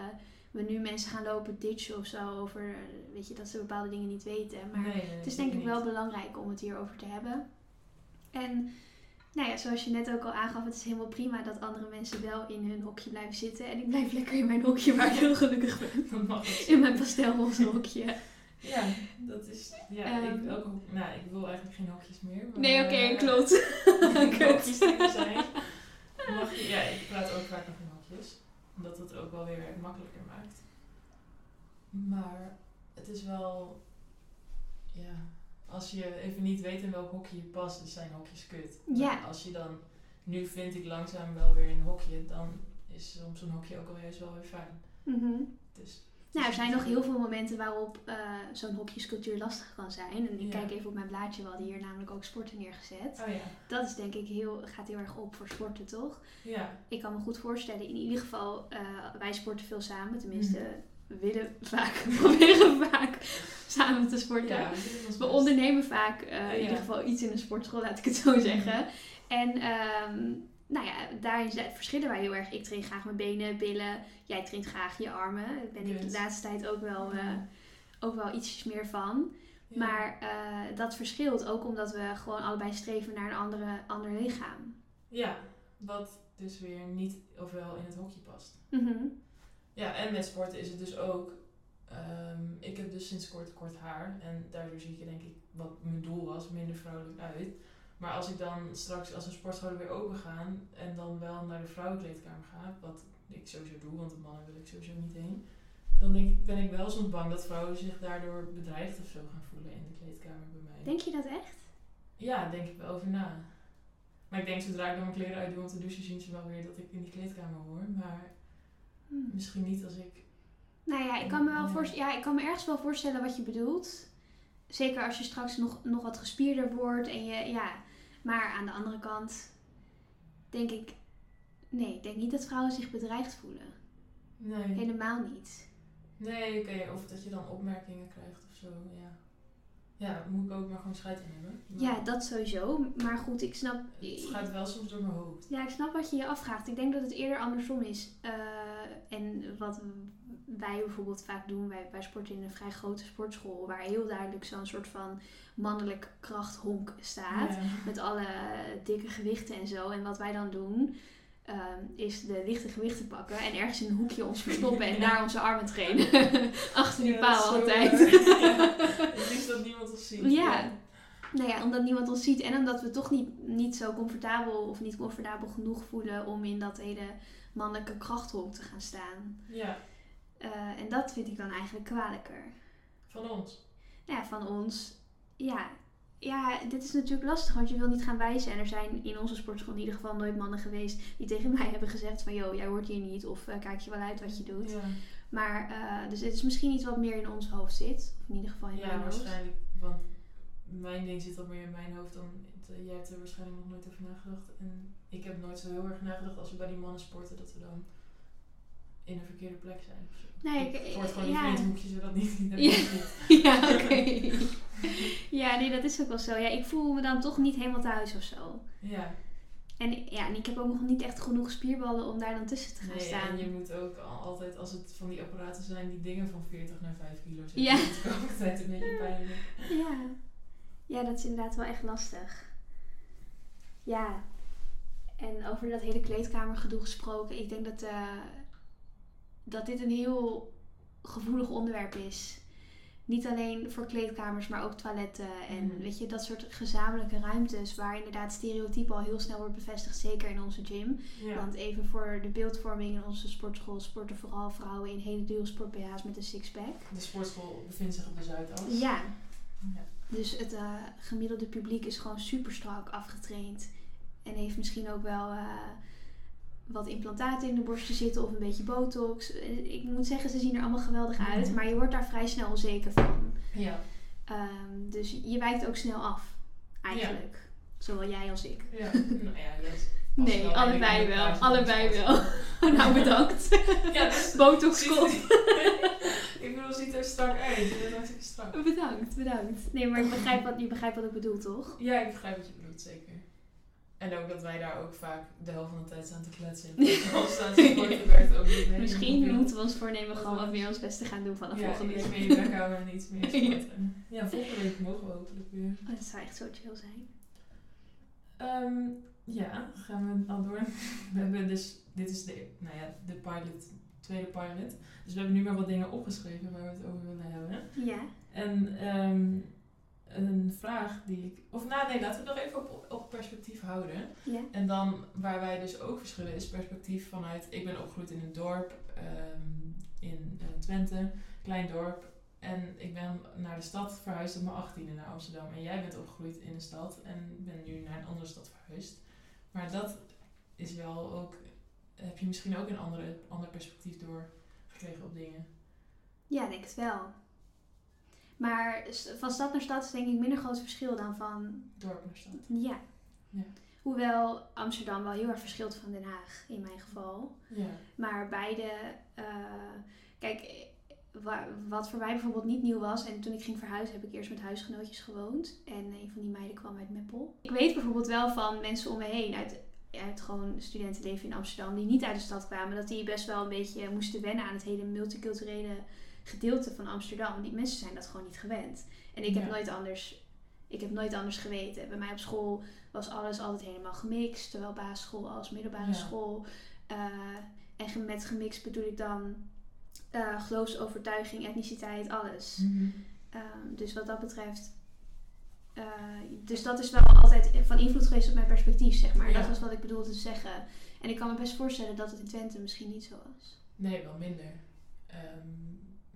we nu mensen gaan lopen ditchen of zo over... eh, Weet je, dat ze bepaalde dingen niet weten. Maar nee, het is denk ik wel belangrijk om het hierover te hebben. En nou ja, zoals je net ook al aangaf, het is helemaal prima dat andere mensen wel in hun hokje blijven zitten. En ik blijf lekker in mijn hokje waar ik heel gelukkig ben. Dat mag ook. In mijn pastelroze hokje. Ja, dat is. Ja, Ehm. ik, ook, nou, ik wil eigenlijk geen hokjes meer. Maar, Nee, oké, eh, klopt. Kut. hokjes zijn. Mag je, ja, ik praat ook vaak nog in hokjes. Omdat het ook wel weer makkelijker maakt. Maar het is wel. Ja, als je even niet weet in welk hokje je past, dus zijn hokjes kut. Maar Ja. als je dan. Nu vind ik langzaam wel weer een hokje, dan is soms een hokje ook alweer wel weer fijn. Mhm. Dus, Nou, er zijn nog heel veel momenten waarop eh, zo'n hokjescultuur lastig kan zijn. En ik Ja. kijk even op mijn blaadje, we hadden hier namelijk ook sporten neergezet. Oh ja, Dat is denk ik heel, gaat heel erg op voor sporten, toch? ja. Ik kan me goed voorstellen, in ieder geval, eh, wij sporten veel samen. Tenminste, we willen vaak, proberen vaak samen te sporten. ja we ondernemen vaak eh, in ieder geval iets in een sportschool, laat ik het zo zeggen. En ehm, nou ja, daarin verschillen wij heel erg. Ik train graag mijn benen, billen. Jij traint graag je armen. Daar ben ik de laatste tijd ook wel, eh, ook wel ietsjes meer van. Ja. Maar eh, dat verschilt ook omdat we gewoon allebei streven naar een andere, ander lichaam. Ja, wat dus weer niet ofwel in het hokje past. Mhm. Ja, en met sporten is het dus ook. ehm, ik heb dus sinds kort kort haar. En daardoor zie ik denk ik wat mijn doel was, minder vrouwelijk uit. Maar als ik dan straks, als de sportscholen weer open gaan en dan wel naar de vrouwenkleedkamer ga, wat ik sowieso doe, want de mannen wil ik sowieso niet heen. Dan denk ik, ben ik wel soms bang dat vrouwen zich daardoor bedreigd of zo gaan voelen in de kleedkamer bij mij. Denk je dat echt? Ja, daar denk ik wel over na. Maar ik denk zodra ik dan mijn kleren uitdoe om te douchen, zien ze wel weer dat ik in die kleedkamer hoor. Maar Hmm. misschien niet als ik. Nou ja, ik kan me wel voorst- ja, ik kan me ergens wel voorstellen wat je bedoelt. Zeker als je straks nog, nog wat gespierder wordt en je, ja. Maar aan de andere kant denk ik, nee, ik denk niet dat vrouwen zich bedreigd voelen. Nee. Helemaal niet. Nee, oké. Of dat je dan opmerkingen krijgt of zo. Ja. Ja, moet ik ook maar gewoon scheid in hebben. Maar Ja, dat sowieso. Maar goed, ik snap. Het gaat wel soms door mijn hoofd. Ja, ik snap wat je je afvraagt. Ik denk dat het eerder andersom is. Eh, en wat wij bijvoorbeeld vaak doen, wij, wij sporten in een vrij grote sportschool, waar heel duidelijk zo'n soort van mannelijk krachthonk staat. Ja. Met alle dikke gewichten en zo. En wat wij dan doen, ehm, is de lichte gewichten pakken en ergens in een hoekje ons verstoppen en Ja. daar onze armen trainen. Achter die Ja, paal altijd. Ja. Het liefst dat niemand ons ziet. Ja. Nou ja, omdat niemand ons ziet en omdat we toch niet, niet zo comfortabel of niet comfortabel genoeg voelen om in dat hele mannelijke krachthonk te gaan staan. Ja, Eh, en dat vind ik dan eigenlijk kwalijker. van ons. Nou ja, van ons, ja. Ja, dit is natuurlijk lastig, want je wil niet gaan wijzen. En er zijn in onze sportschool in ieder geval nooit mannen geweest die tegen mij hebben gezegd van... ...joh, jij hoort hier niet of eh, kijk je wel uit wat je doet. Ja, Maar, eh, dus het is misschien iets wat meer in ons hoofd zit. Of in ieder geval in ja mijn hoofd. waarschijnlijk. Want mijn ding zit wat meer in mijn hoofd dan... Jij hebt er waarschijnlijk nog nooit over nagedacht. En ik heb nooit zo heel erg nagedacht als we bij die mannen sporten... dat we dan in een verkeerde plek zijn. Nee, ik ik- word gewoon ja. niet hoekje zodat niet Ja. Ja, oké. ja, nee, dat is ook wel zo. Ja, ik voel me dan toch niet helemaal thuis of zo. Ja, En, ja, en ik heb ook nog niet echt genoeg spierballen om daar dan tussen te gaan nee, staan. en je moet ook al- altijd, als het van die apparaten zijn, die dingen van 40 naar 5 kilo zetten. Ja. Dat is ook altijd een beetje pijnlijk. Ja. ja, dat is inderdaad wel echt lastig. Ja, en over dat hele kleedkamergedoe gesproken. Ik denk dat, eh, dat dit een heel gevoelig onderwerp is. Niet alleen voor kleedkamers, maar ook toiletten. En Mhm. weet je, dat soort gezamenlijke ruimtes waar inderdaad stereotypen al heel snel wordt bevestigd. Zeker in onze gym. Ja. Want even voor de beeldvorming in onze sportschool sporten vooral vrouwen in hele dure sport-BH's met een sixpack. De sportschool bevindt zich op de Zuidas. Ja, Ja. dus het eh, gemiddelde publiek is gewoon super strak afgetraind. En heeft misschien ook wel eh, wat implantaten in de borsten zitten of een beetje botox. Eh, Ik moet zeggen, ze zien er allemaal geweldig uit. Mhm. Maar je wordt daar vrij snel onzeker van. Ja. Ehm, dus je wijkt ook snel af, eigenlijk. Zowel jij als ik. ja. nou ja, yes. Nee, wel allebei wel. Allebei wel. nou, bedankt. Ja, dus Botox komt. ik bedoel, ziet er strak uit. Je bent hartstikke strak. Bedankt, bedankt. Nee, maar ik begrijp wat, je begrijpt wat ik bedoel, toch? Ja, ik begrijp wat je bedoelt, zeker. En ook dat wij daar ook vaak de helft van de tijd staan te kletsen. Werkt ook niet mee. Misschien moeten we ons voornemen gewoon wat meer ons best te gaan doen vanaf ja, volgende iets week. meer bek houden en iets meer sporten. Ja, volgende week mogen we hopelijk weer. Oh, dat zou echt zo chill zijn. Ehm, ja, gaan we al door. We hebben dus, dit is de, nou ja, de pilot, tweede pilot. Dus we hebben nu maar wat dingen opgeschreven waar we het over willen hebben. Ja. En ehm, een vraag die ik, of nou nee, laten we het nog even op, op perspectief houden. Ja. En dan waar wij dus ook verschillen is perspectief vanuit, ik ben opgegroeid in een dorp ehm, in eh, Twente, klein dorp. En ik ben naar de stad verhuisd op mijn 18e naar Amsterdam. En jij bent opgegroeid in een stad en ben nu naar een andere stad verhuisd. Maar dat is wel ook, heb je misschien ook een andere, ander perspectief doorgekregen op dingen. Ja, denk het wel. Maar van stad naar stad is denk ik minder groot verschil dan van... Dorp naar stad. Ja. Ja. Hoewel Amsterdam wel heel erg verschilt van Den Haag, in mijn geval. Ja. Maar beide... eh, kijk, wa- wat voor mij bijvoorbeeld niet nieuw was... En toen ik ging verhuizen heb ik eerst met huisgenootjes gewoond. En een van die meiden kwam uit Meppel. Ik weet bijvoorbeeld wel van mensen om me heen... uit uit gewoon studentenleven in Amsterdam die niet uit de stad kwamen, dat die best wel een beetje moesten wennen aan het hele multiculturele gedeelte van Amsterdam. Die mensen zijn dat gewoon niet gewend. En ik heb Ja. nooit anders, ik heb nooit anders geweten. Bij mij op school was alles altijd helemaal gemixt, zowel basisschool als middelbare Ja. school. Eh, en met gemixt bedoel ik dan eh geloofsovertuiging, etniciteit, alles. Ehm, dus wat dat betreft. eh, dus dat is wel altijd van invloed geweest op mijn perspectief, zeg maar. Ja. Dat was wat ik bedoelde te zeggen. En ik kan me best voorstellen dat het in Twente misschien niet zo was. Nee, wel minder. Ehm,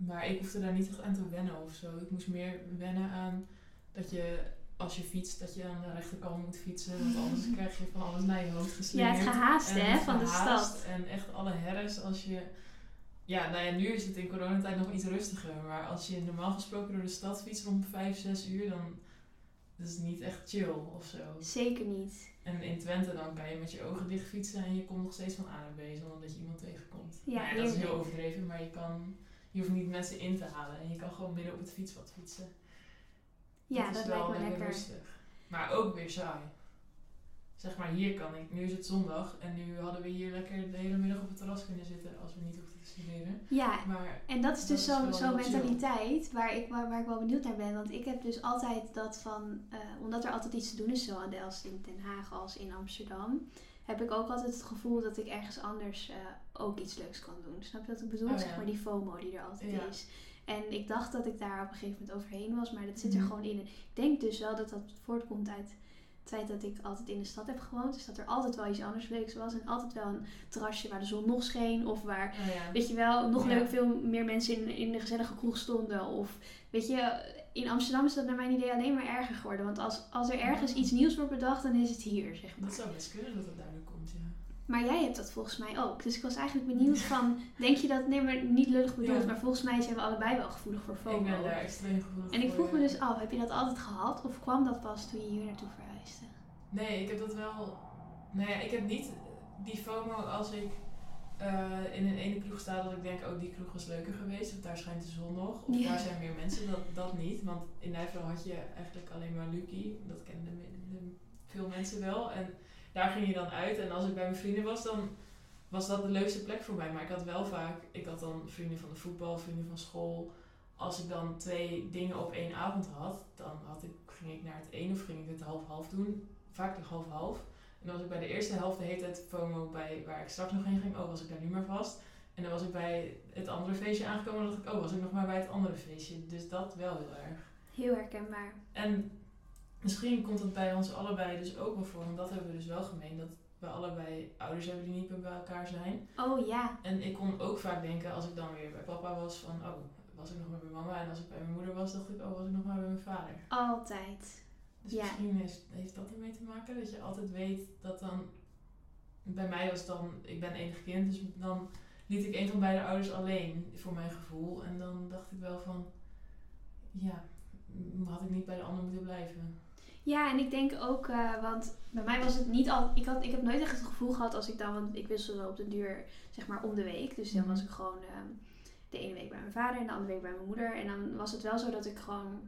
maar ik hoefde daar niet echt aan te wennen of zo. Ik moest meer wennen aan dat je als je fietst, dat je aan de rechterkant moet fietsen. Want anders krijg je van alles naar je hoofd Ja, geslingerd. het gehaast hè, het van de stad. En echt alle herres als je... Ja, nou ja, nu is het in coronatijd nog iets rustiger. Maar als je normaal gesproken door de stad fietst om 5, 6 uur, dan... Dat is niet echt chill of zo. Zeker niet. En in Twente dan kan je met je ogen dicht fietsen en je komt nog steeds van A naar B zonder dat je iemand tegenkomt. Ja, Nou dat is heel overdreven, maar je, kan, je hoeft niet mensen in te halen en je kan gewoon midden op het fietspad fietsen. Ja, is dat wel lijkt me lekker. rustig. Maar ook weer saai. Zeg maar, hier kan ik. Nu is het zondag en nu hadden we hier lekker de hele middag op het terras kunnen zitten als we niet hoefden te studeren. Ja, Maar en dat is Dat dus zo'n chill. mentaliteit waar ik, waar, waar ik wel benieuwd naar ben. Want ik heb dus altijd dat van, eh, omdat er altijd iets te doen is, zowel in Delft in Den Haag als in Amsterdam, heb ik ook altijd het gevoel dat ik ergens anders eh, ook iets leuks kan doen. Snap je wat ik bedoel? Oh, ja. Zeg maar die FOMO die er altijd Ja. is. En ik dacht dat ik daar op een gegeven moment overheen was, maar dat zit er Mhm. gewoon in. En ik denk dus wel dat dat voortkomt uit het feit dat ik altijd in de stad heb gewoond. Dus dat er altijd wel iets anders leuks was. En altijd wel een terrasje waar de zon nog scheen. Of waar oh ja. Weet je wel, nog leuk veel meer mensen in, in de gezellige kroeg stonden. Of weet je, in Amsterdam is dat naar mijn idee alleen maar erger geworden. Want als, als er ergens iets nieuws wordt bedacht, dan is het hier, zeg maar. Dat zou best kunnen dat het nu komt, ja. Maar jij hebt dat volgens mij ook. Dus ik was eigenlijk benieuwd van, denk je dat, nee maar niet lullig bedoeld, Ja. maar volgens mij zijn we allebei wel gevoelig voor Ik FOMO. ben daar extreem gevoelig En ik vroeg me dus af, heb je dat altijd gehad? Of kwam dat pas toen je hier naartoe verhuisde? Nee, ik heb dat wel. Nou ja, ik heb niet die FOMO als ik eh, in een ene kroeg sta dat ik denk, oh die kroeg was leuker geweest, of daar schijnt de zon nog, of Ja. daar zijn meer mensen. Dat, dat niet, want in Nijverdal had je eigenlijk alleen maar Lucky, dat kenden de- de- veel mensen wel. En daar ging je dan uit en als ik bij mijn vrienden was, dan was dat de leukste plek voor mij. Maar ik had wel vaak, ik had dan vrienden van de voetbal, vrienden van school. Als ik dan twee dingen op één avond had, dan had ik, ging ik naar het een of ging ik het half-half doen. Vaak de half-half. En dan was ik bij de eerste helft de hele tijd FOMO bij waar ik straks nog heen ging. Oh, was ik daar nu maar vast. En dan was ik bij het andere feestje aangekomen en dacht ik, oh, was ik nog maar bij het andere feestje. Dus dat wel heel erg. Heel herkenbaar. En misschien komt het bij ons allebei dus ook wel voor, want dat hebben we dus wel gemeen. Dat we allebei ouders hebben die niet meer bij elkaar zijn. Oh ja, En ik kon ook vaak denken, als ik dan weer bij papa was, van oh, was ik nog maar bij mama. En als ik bij mijn moeder was, dacht ik, oh, was ik nog maar bij mijn vader. altijd. Dus Ja. misschien is, heeft dat ermee te maken, dat je altijd weet dat dan... Bij mij was dan, ik ben enig kind, dus dan liet ik een van beide ouders alleen, voor mijn gevoel. En dan dacht ik wel van, ja, had ik niet bij de ander moeten blijven. Ja, en ik denk ook, eh, want bij mij was het niet al. Ik, had, ik heb nooit echt het gevoel gehad als ik dan, want ik wisselde op de duur, zeg maar om de week. Dus dan Mhm. was ik gewoon ehm, de ene week bij mijn vader en de andere week bij mijn moeder. En dan was het wel zo dat ik gewoon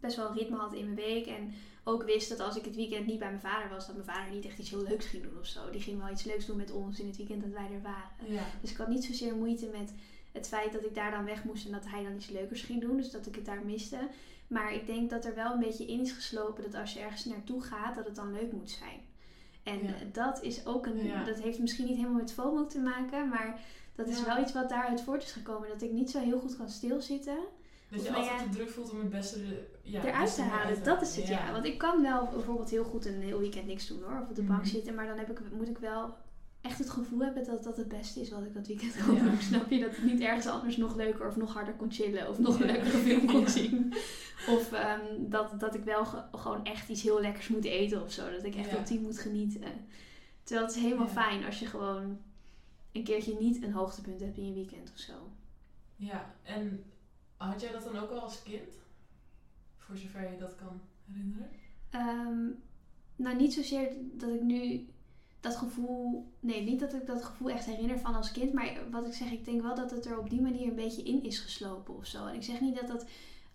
best wel een ritme had in mijn week. En ook wist dat als ik het weekend niet bij mijn vader was, dat mijn vader niet echt iets heel leuks ging doen of zo. Die ging wel iets leuks doen met ons in het weekend dat wij er waren. Ja, Dus ik had niet zozeer moeite met het feit dat ik daar dan weg moest en dat hij dan iets leukers ging doen. Dus dat ik het daar miste. Maar ik denk dat er wel een beetje in is geslopen dat als je ergens naartoe gaat, dat het dan leuk moet zijn. En Ja. dat is ook een. Ja. Dat heeft misschien niet helemaal met FOMO te maken, maar dat is Ja. wel iets wat daaruit voort is gekomen. Dat ik niet zo heel goed kan stilzitten. dat je nou altijd de druk voelt om het beste ja, eruit beste te halen. Dat is het, ja. ja. Want ik kan wel bijvoorbeeld heel goed een heel weekend niks doen hoor. Of op de bank Mhm. zitten. Maar dan heb ik, moet ik wel echt het gevoel hebben dat dat het beste is wat ik dat weekend Ja. doen. Snap je? Dat ik niet ergens anders nog leuker of nog harder kon chillen. Of nog een leukere film kon zien. Of ehm, dat, dat ik wel ge- gewoon echt iets heel lekkers moet eten of zo. Dat ik echt Ja. ultiem moet genieten. Terwijl het is helemaal fijn als je gewoon een keertje niet een hoogtepunt hebt in je weekend of zo. Ja, en had jij dat dan ook al als kind? Voor zover je dat kan herinneren? Ehm, nou, niet zozeer dat ik nu dat gevoel. Nee, niet dat ik dat gevoel echt herinner van als kind. Maar wat ik zeg, ik denk wel dat het er op die manier een beetje in is geslopen of zo. En ik zeg niet dat dat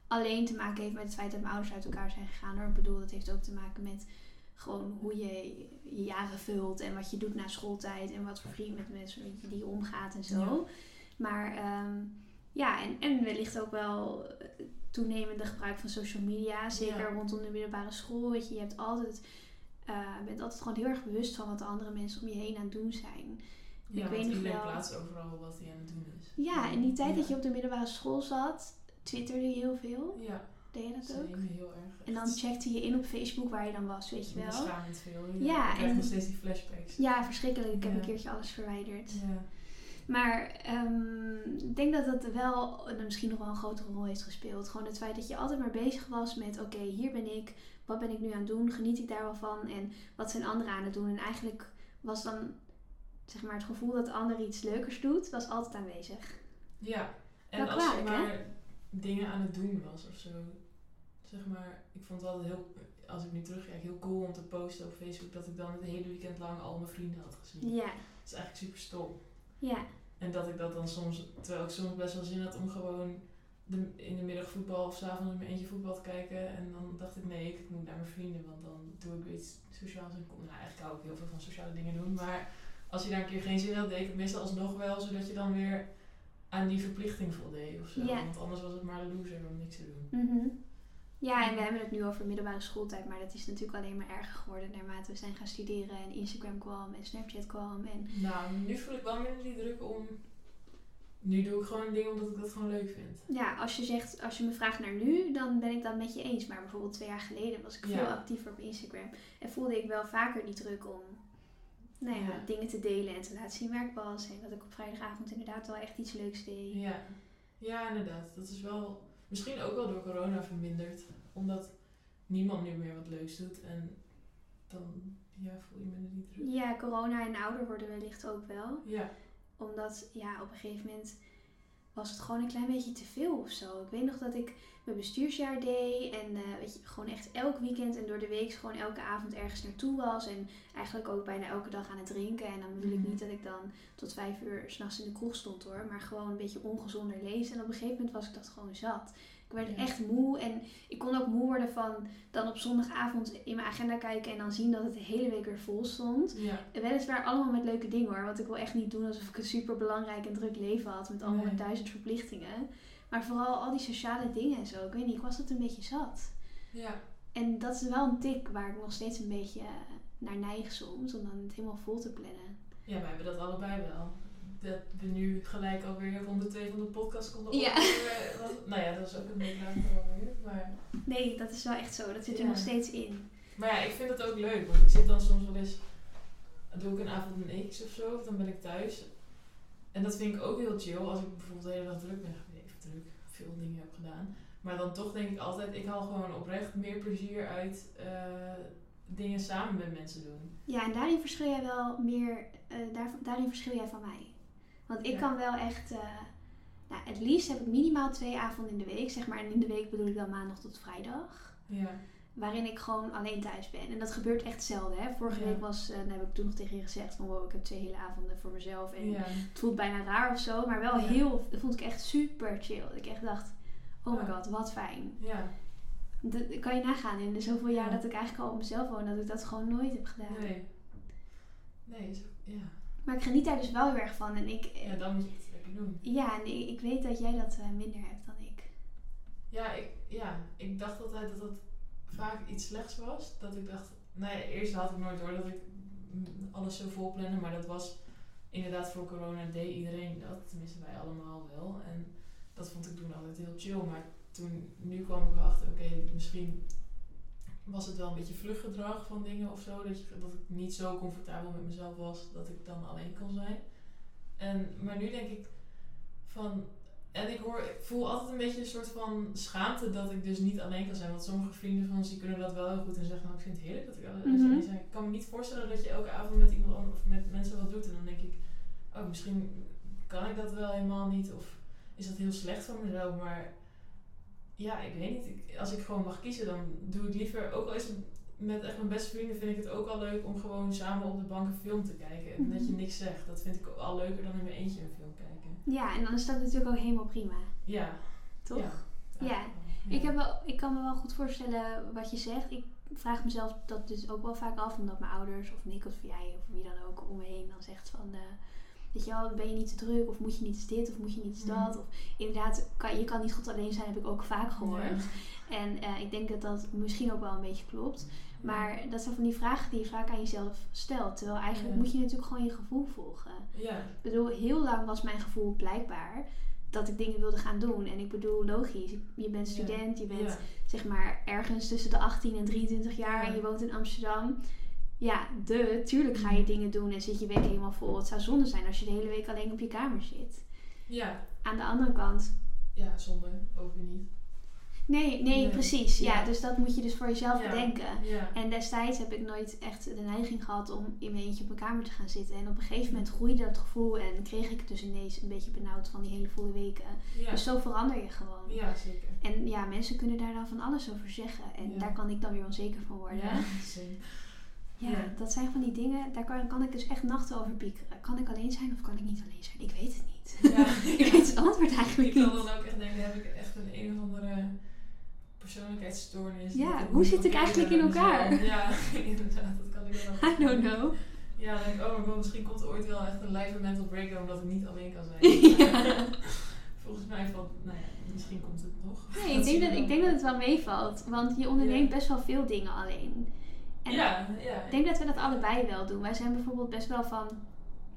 alleen te maken heeft met het feit dat mijn ouders uit elkaar zijn gegaan. Hoor. Ik bedoel, dat heeft ook te maken met gewoon hoe je je jaren vult en wat je doet na schooltijd en wat voor vrienden met mensen met die je omgaat en zo. Ja. Maar ehm, ja, en, en wellicht ook wel toenemende gebruik van social media. Zeker Ja. rondom de middelbare school. Weet je, je hebt altijd, eh, bent altijd gewoon heel erg bewust van wat de andere mensen om je heen aan het doen zijn. Ja, weet want nog iedereen wel- plaatst overal wat hij aan het doen is. Ja, in die tijd Ja. dat je op de middelbare school zat, twitterde je heel veel. Ja, Deed je dat ook? zeker heel erg. En dan checkte je in op Facebook waar je dan was, weet je wel. Beschamend veel. Ja, ik krijg en- nog steeds die flashbacks. Ja, verschrikkelijk. Ik heb Ja. een keertje alles verwijderd. Ja. Maar ehm, ik denk dat dat wel misschien nog wel een grotere rol heeft gespeeld. Gewoon het feit dat je altijd maar bezig was met: oké, hier ben ik. Wat ben ik nu aan het doen? Geniet ik daar wel van? En wat zijn anderen aan het doen? En eigenlijk was dan zeg maar het gevoel dat de ander iets leukers doet, was altijd aanwezig. Ja, en als je hè? maar dingen aan het doen was of zo. zeg maar, ik vond het altijd heel, als ik nu terugkijk, heel cool om te posten op Facebook dat ik dan het hele weekend lang al mijn vrienden had gezien. Ja, Dat is eigenlijk super stom. ja, En dat ik dat dan soms, terwijl ik soms best wel zin had om gewoon de, in de middag voetbal of s'avonds in mijn eentje voetbal te kijken. En dan dacht ik, nee, ik moet naar mijn vrienden, want dan doe ik weer iets sociaals. En kom, nou, eigenlijk hou ik heel veel van sociale dingen doen. Maar als je daar een keer geen zin had, deed ik het meestal alsnog wel, zodat je dan weer aan die verplichting voldeed of zo. Want anders was het maar een loser om niks te doen. Mhm. Ja, en we hebben het nu over middelbare schooltijd, maar dat is natuurlijk alleen maar erger geworden naarmate we zijn gaan studeren en Instagram kwam en Snapchat kwam. En Nou, nu voel ik wel minder die druk om... Nu doe ik gewoon dingen omdat ik dat gewoon leuk vind. ja, als je zegt, als je me vraagt naar nu, dan ben ik dat met je eens. Maar bijvoorbeeld twee jaar geleden was ik Ja. veel actiever op Instagram en voelde ik wel vaker die druk om nou ja, Ja. dingen te delen en te laten zien waar ik was. En dat ik op vrijdagavond inderdaad wel echt iets leuks deed. Ja. ja, inderdaad. Dat is wel misschien ook wel door corona verminderd. Omdat niemand nu meer wat leuks doet. En dan ja, voel je minder die druk. Ja, corona en ouder worden wellicht ook wel. Ja, Omdat ja, op een gegeven moment was het gewoon een klein beetje te veel of zo. Ik weet nog dat ik mijn bestuursjaar deed en eh, weet je, gewoon echt elk weekend en door de week gewoon elke avond ergens naartoe was. En eigenlijk ook bijna elke dag aan het drinken. En dan bedoel ik Mhm. niet dat ik dan tot vijf uur s'nachts in de kroeg stond hoor. Maar gewoon een beetje ongezonder lezen. En op een gegeven moment was ik dat gewoon zat. Ik werd Ja. echt moe en ik kon ook moe worden van dan op zondagavond in mijn agenda kijken en dan zien dat het de hele week weer vol stond. ja, En Weliswaar allemaal met leuke dingen hoor. Want ik wil echt niet doen alsof ik een super belangrijk en druk leven had. Met allemaal Nee. duizend verplichtingen. Maar vooral al die sociale dingen en zo. Ik weet niet, ik was het een beetje zat. ja. En dat is wel een tik waar ik nog steeds een beetje eh, naar neig soms. Om dan het helemaal vol te plannen. Ja, wij hebben dat allebei wel. Dat we nu gelijk alweer ronde 2 van de podcast konden Ja. opnemen. Nou ja, dat is ook een beetje later alweer. Maar, Nee, dat is wel echt zo. Dat zit er nog steeds in. maar ja, ik vind het ook leuk. Want ik zit dan soms wel eens... Doe ik een avond een X of zo, of dan ben ik thuis. En dat vind ik ook heel chill als ik bijvoorbeeld de hele dag druk ben geweest. Druk, veel dingen heb gedaan. Maar dan toch denk ik altijd, ik haal gewoon oprecht meer plezier uit eh, dingen samen met mensen doen. Ja, en daarin verschil jij wel meer. eh, daar, daarin verschil jij van mij. Want ik Ja. kan wel echt. eh, nou, het liefst heb ik minimaal twee avonden in de week. Zeg maar. En in de week bedoel ik dan maandag tot vrijdag. Ja, waarin ik gewoon alleen thuis ben. En dat gebeurt echt zelden. Hè? Vorige Ja. week was, eh, heb ik toen nog tegen je gezegd van wow, ik heb twee hele avonden voor mezelf. En het voelt bijna raar of zo, maar wel heel, dat vond ik echt super chill. Dat ik echt dacht, oh my god, wat fijn. ja. Dat kan je nagaan in de zoveel jaar Ja. dat ik eigenlijk al op mezelf woon, dat ik dat gewoon nooit heb gedaan. Nee. Nee, ja. Maar ik geniet daar dus wel heel erg van. En ik, Ja, dan moet je het lekker doen. ja, en ik, ik weet dat jij dat eh, minder hebt dan ik. Ja ik, ja, ik dacht altijd dat het vaak iets slechts was. Dat ik dacht, nou ja, eerst had ik nooit door dat ik alles zo vol plannen. Maar dat was inderdaad voor corona deed iedereen dat. Tenminste, wij allemaal wel. En dat vond ik toen altijd heel chill. Maar toen, nu kwam ik erachter, oké, misschien was het wel een beetje vluchtgedrag van dingen of zo. Dat, je, dat ik niet zo comfortabel met mezelf was dat ik dan alleen kon zijn. En, maar nu denk ik van, en ik, hoor, ik voel altijd een beetje een soort van schaamte dat ik dus niet alleen kan zijn. Want sommige vrienden van ons die kunnen dat wel heel goed en zeggen, nou ik vind het heerlijk dat ik alleen alleen zijn. Ik kan me niet voorstellen dat je elke avond met iemand anders of met mensen wat doet. En dan denk ik, oh misschien kan ik dat wel helemaal niet. Of is dat heel slecht van mezelf. Maar ja, ik weet niet. Ik- als ik gewoon mag kiezen, dan doe ik liever, ook al is het met echt mijn beste vrienden, vind ik het ook al leuk om gewoon samen op de bank een film te kijken. En dat je Mhm. niks zegt. Dat vind ik al leuker dan in mijn eentje een film kijken. Ja, en dan is dat natuurlijk ook helemaal prima. Ja. Toch? Ja. Ja. Ik, heb wel, ik kan me wel goed voorstellen wat je zegt. Ik vraag mezelf dat dus ook wel vaak af, omdat mijn ouders of Nick of jij of wie dan ook om me heen dan zegt van, eh, weet je wel, ben je niet te druk of moet je niet eens dit of moet je niet eens Mhm. dat. Of inderdaad, kan, je kan niet goed alleen zijn, heb ik ook vaak gehoord. En eh, ik denk dat dat misschien ook wel een beetje klopt. Maar dat zijn van die vragen die je vaak aan jezelf stelt. Terwijl eigenlijk Ja. moet je natuurlijk gewoon je gevoel volgen. Ja. Ik bedoel, heel lang was mijn gevoel blijkbaar dat ik dingen wilde gaan doen. En ik bedoel, logisch, je bent student, je bent zeg maar ergens tussen de 18 en 23 jaar Ja. en je woont in Amsterdam. Ja, de, tuurlijk ga je dingen doen en zit je week helemaal vol. Het zou zonde zijn als je de hele week alleen op je kamer zit. Ja. Aan de andere kant, Ja, zonde. Ook weer niet. Nee, nee, Nee. precies. Ja. Ja. dus dat moet je dus voor jezelf Ja. bedenken. Ja. En destijds heb ik nooit echt de neiging gehad om in mijn eentje op mijn kamer te gaan zitten. En op een gegeven moment groeide dat gevoel en kreeg ik het dus ineens een beetje benauwd van die hele volle weken. Ja. Dus zo verander je gewoon. ja, zeker. En ja, mensen kunnen daar dan van alles over zeggen. En daar kan ik dan weer onzeker van worden. Ja, same. Ja, Ja. dat zijn van die dingen, daar kan, kan ik dus echt nachten over piekeren. Kan ik alleen zijn of kan ik niet alleen zijn? Ik weet het niet. Ja. ik weet het antwoord eigenlijk Ik kan niet. dan ook echt denken, heb ik echt een een of andere persoonlijkheidsstoornis? Ja, hoe zit ik eigenlijk in elkaar? Ja, inderdaad, dat kan ik wel. I don't know. Ja, dan denk ik, oh god, misschien komt er ooit wel echt een lijve mental breakdown omdat ik niet alleen kan zijn. Ja. Volgens mij valt, nou ja, misschien komt het nog. Nee, ik denk, dat, ik denk dat het wel meevalt. Want je onderneemt Ja. best wel veel dingen alleen. En ja, ja. Ik denk dat we dat allebei wel doen. Wij zijn bijvoorbeeld best wel van,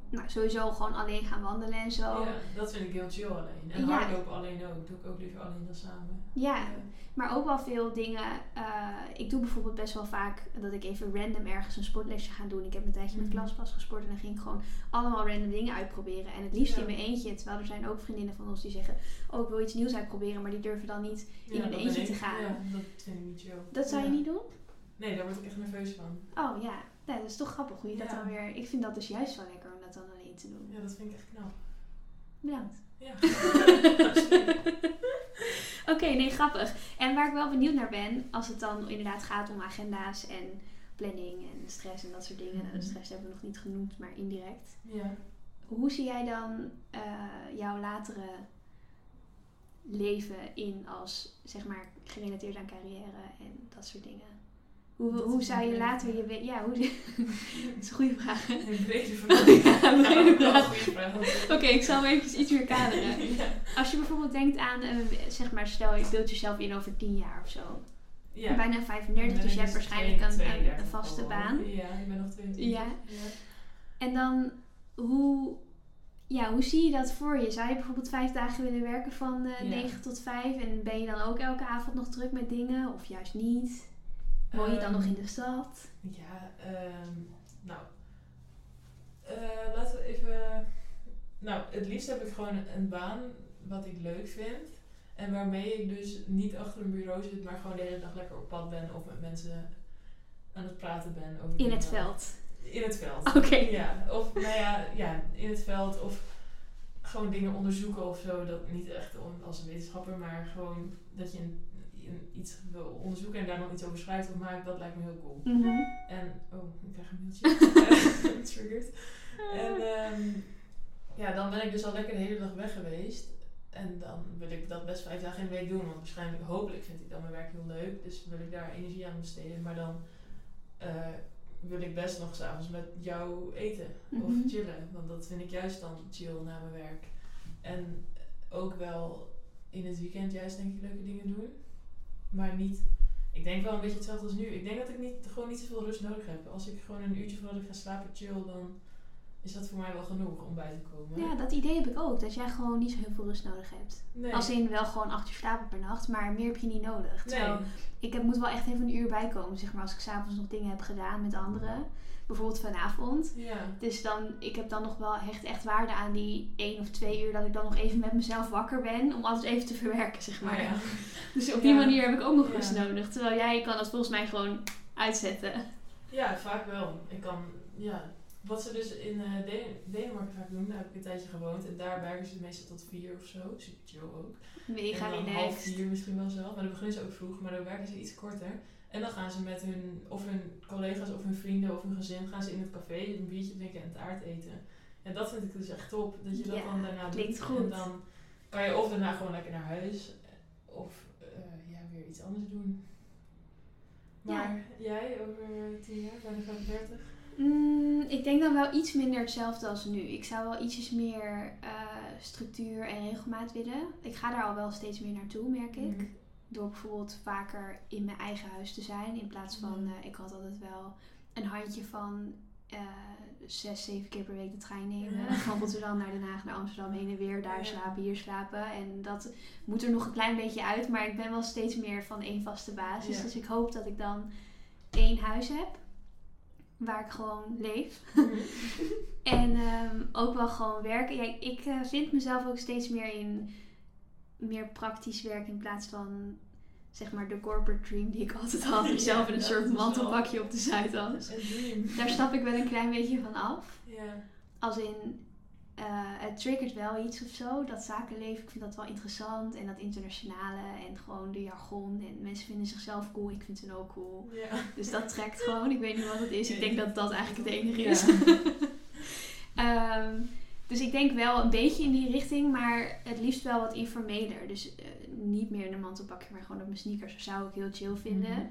nou sowieso gewoon alleen gaan wandelen en zo. Ja, dat vind ik heel chill alleen. En Ja. hardlopen alleen ook. Doe ik ook liever alleen dan samen. Ja, maar ook wel veel dingen. eh, ik doe bijvoorbeeld best wel vaak dat ik even random ergens een sportlesje ga doen. Ik heb een tijdje met Mhm. klaspas gesport en dan ging ik gewoon allemaal random dingen uitproberen. En het liefst Ja. in mijn eentje. Terwijl er zijn ook vriendinnen van ons die zeggen, oh ik wil iets nieuws uitproberen. Maar die durven dan niet in hun eentje te gaan. Ja, dat vind ik niet chill. Dat zou je niet doen? Nee, daar word ik echt nerveus van. Oh ja, Nee, dat is toch grappig hoe je dat dan weer... Ik vind dat dus juist wel lekker om dat dan alleen te doen. Ja, dat vind ik echt knap. Bedankt. Ja. Oké, nee, grappig. En waar ik wel benieuwd naar ben, als het dan inderdaad gaat om agenda's en planning en stress en dat soort dingen. Nou, de Mhm. stress hebben we nog niet genoemd, maar indirect. ja. Hoe zie jij dan eh, jouw latere leven in als, zeg maar, gerelateerd aan carrière en dat soort dingen? Hoe, hoe zou je later je... Ja, hoe... dat is een goede vraag. hè? Een brede vraag. Ja, een brede vraag. een goede vraag. Oké, ik zal hem even iets meer kaderen. Ja. Als je bijvoorbeeld denkt aan, eh, zeg maar, stel je beeld jezelf in over 10 jaar of zo. Ja. Bijna 35, dus je hebt waarschijnlijk een, een, een vaste baan. Ja, ik ben nog 22. Ja. En dan, hoe, ja, hoe zie je dat voor je? Zou je bijvoorbeeld vijf dagen willen werken van eh Ja. 9 tot 5? En ben je dan ook elke avond nog druk met dingen? Of juist niet? Woon je dan nog in de stad? Ja, ehm, nou. eh, laten we even. Nou, het liefst heb ik gewoon een baan wat ik leuk vind. En waarmee ik dus niet achter een bureau zit, maar gewoon de hele dag lekker op pad ben of met mensen aan het praten ben over In het veld. In het veld. Oké. Ja, of nou ja, ja, in het veld of gewoon dingen onderzoeken of zo. Dat niet echt om- als een wetenschapper, maar gewoon dat je een- iets wil onderzoeken en daar dan iets over schrijft of maakt, dat lijkt me heel cool. Mhm. En, oh, ik krijg een mailtje. Triggered. En ehm, ja, dan ben ik dus al lekker de hele dag weg geweest. En dan wil ik dat best vijf dagen in de week doen. Want waarschijnlijk, hopelijk vind ik dan mijn werk heel leuk. Dus wil ik daar energie aan besteden. Maar dan eh, wil ik best nog s'avonds met jou eten. Mhm. Of chillen. Want dat vind ik juist dan chill na mijn werk. En ook wel in het weekend juist denk ik leuke dingen doen. Maar niet... Ik denk wel een beetje hetzelfde als nu. Ik denk dat ik niet, gewoon niet zoveel rust nodig heb. Als ik gewoon een uurtje voordat ik ga slapen chill, dan is dat voor mij wel genoeg om bij te komen. Ja, dat idee heb ik ook. Dat jij gewoon niet zo heel veel rust nodig hebt. nee. Als in wel gewoon acht uur slapen per nacht, maar meer heb je niet nodig. nee. Ik heb, moet wel echt even een uur bijkomen, zeg maar, als ik s'avonds nog dingen heb gedaan met anderen. Bijvoorbeeld vanavond. Ja. Dus dan, ik heb dan nog wel echt, echt waarde aan die één of twee uur dat ik dan nog even met mezelf wakker ben. Om alles even te verwerken, zeg maar. Ja. Dus op die Ja. manier heb ik ook nog rust nodig. Terwijl jij kan dat volgens mij gewoon uitzetten. ja, vaak wel. Ik kan, ja. Wat ze dus in eh, Den- Denemarken vaak doen, daar heb ik een tijdje gewoond. En daar werken ze meestal tot vier of zo. Super chill ook. Mega dan half relaxed. vier misschien wel zelf. Maar dan beginnen ze ook vroeg, maar dan werken ze iets korter. En dan gaan ze met hun, of hun collega's of hun vrienden of hun gezin, gaan ze in het café een biertje drinken en taart eten. En dat vind ik dus echt top, dat je dat Ja, dan daarna doet. goed. En dan kan je of daarna gewoon lekker naar huis, of eh, ja, weer iets anders doen. Maar jij, over tien jaar, bijna 35? Mm, ik denk dan wel iets minder hetzelfde als nu. Ik zou wel ietsjes meer eh, structuur en regelmaat willen. Ik ga daar al wel steeds meer naartoe, merk ik. Mhm. Door bijvoorbeeld vaker in mijn eigen huis te zijn. In plaats van, Ja. eh, ik had altijd wel een handje van eh, zes, zeven keer per week de trein nemen. Ja. Van Rotterdam naar Den Haag, naar Amsterdam heen en weer. Daar Ja. slapen, hier slapen. En dat moet er nog een klein beetje uit. Maar ik ben wel steeds meer van één vaste basis. Ja. Dus ik hoop dat ik dan één huis heb. Waar ik gewoon leef. En ehm, ook wel gewoon werken. Ik eh, vind mezelf ook steeds meer in meer praktisch werk in plaats van zeg maar de corporate dream die ik altijd had. Ja, Mezelf in een soort mantelpakje op de Zuidas. Daar stap ik wel een klein beetje van af. Ja. Als in, eh, het triggert wel iets of zo. Dat zakenleven, ik vind dat wel interessant. En dat internationale en gewoon de jargon. En mensen vinden zichzelf cool, ik vind hen ook cool. Ja. Dus dat trekt gewoon. Ik weet niet wat het is. Ik denk dat dat eigenlijk het enige is. Ehm, dus ik denk wel een beetje in die richting, maar het liefst wel wat informeler. Dus eh, niet meer in een mantelpakje, maar gewoon op mijn sneakers. Dat zou ik heel chill vinden. Mhm.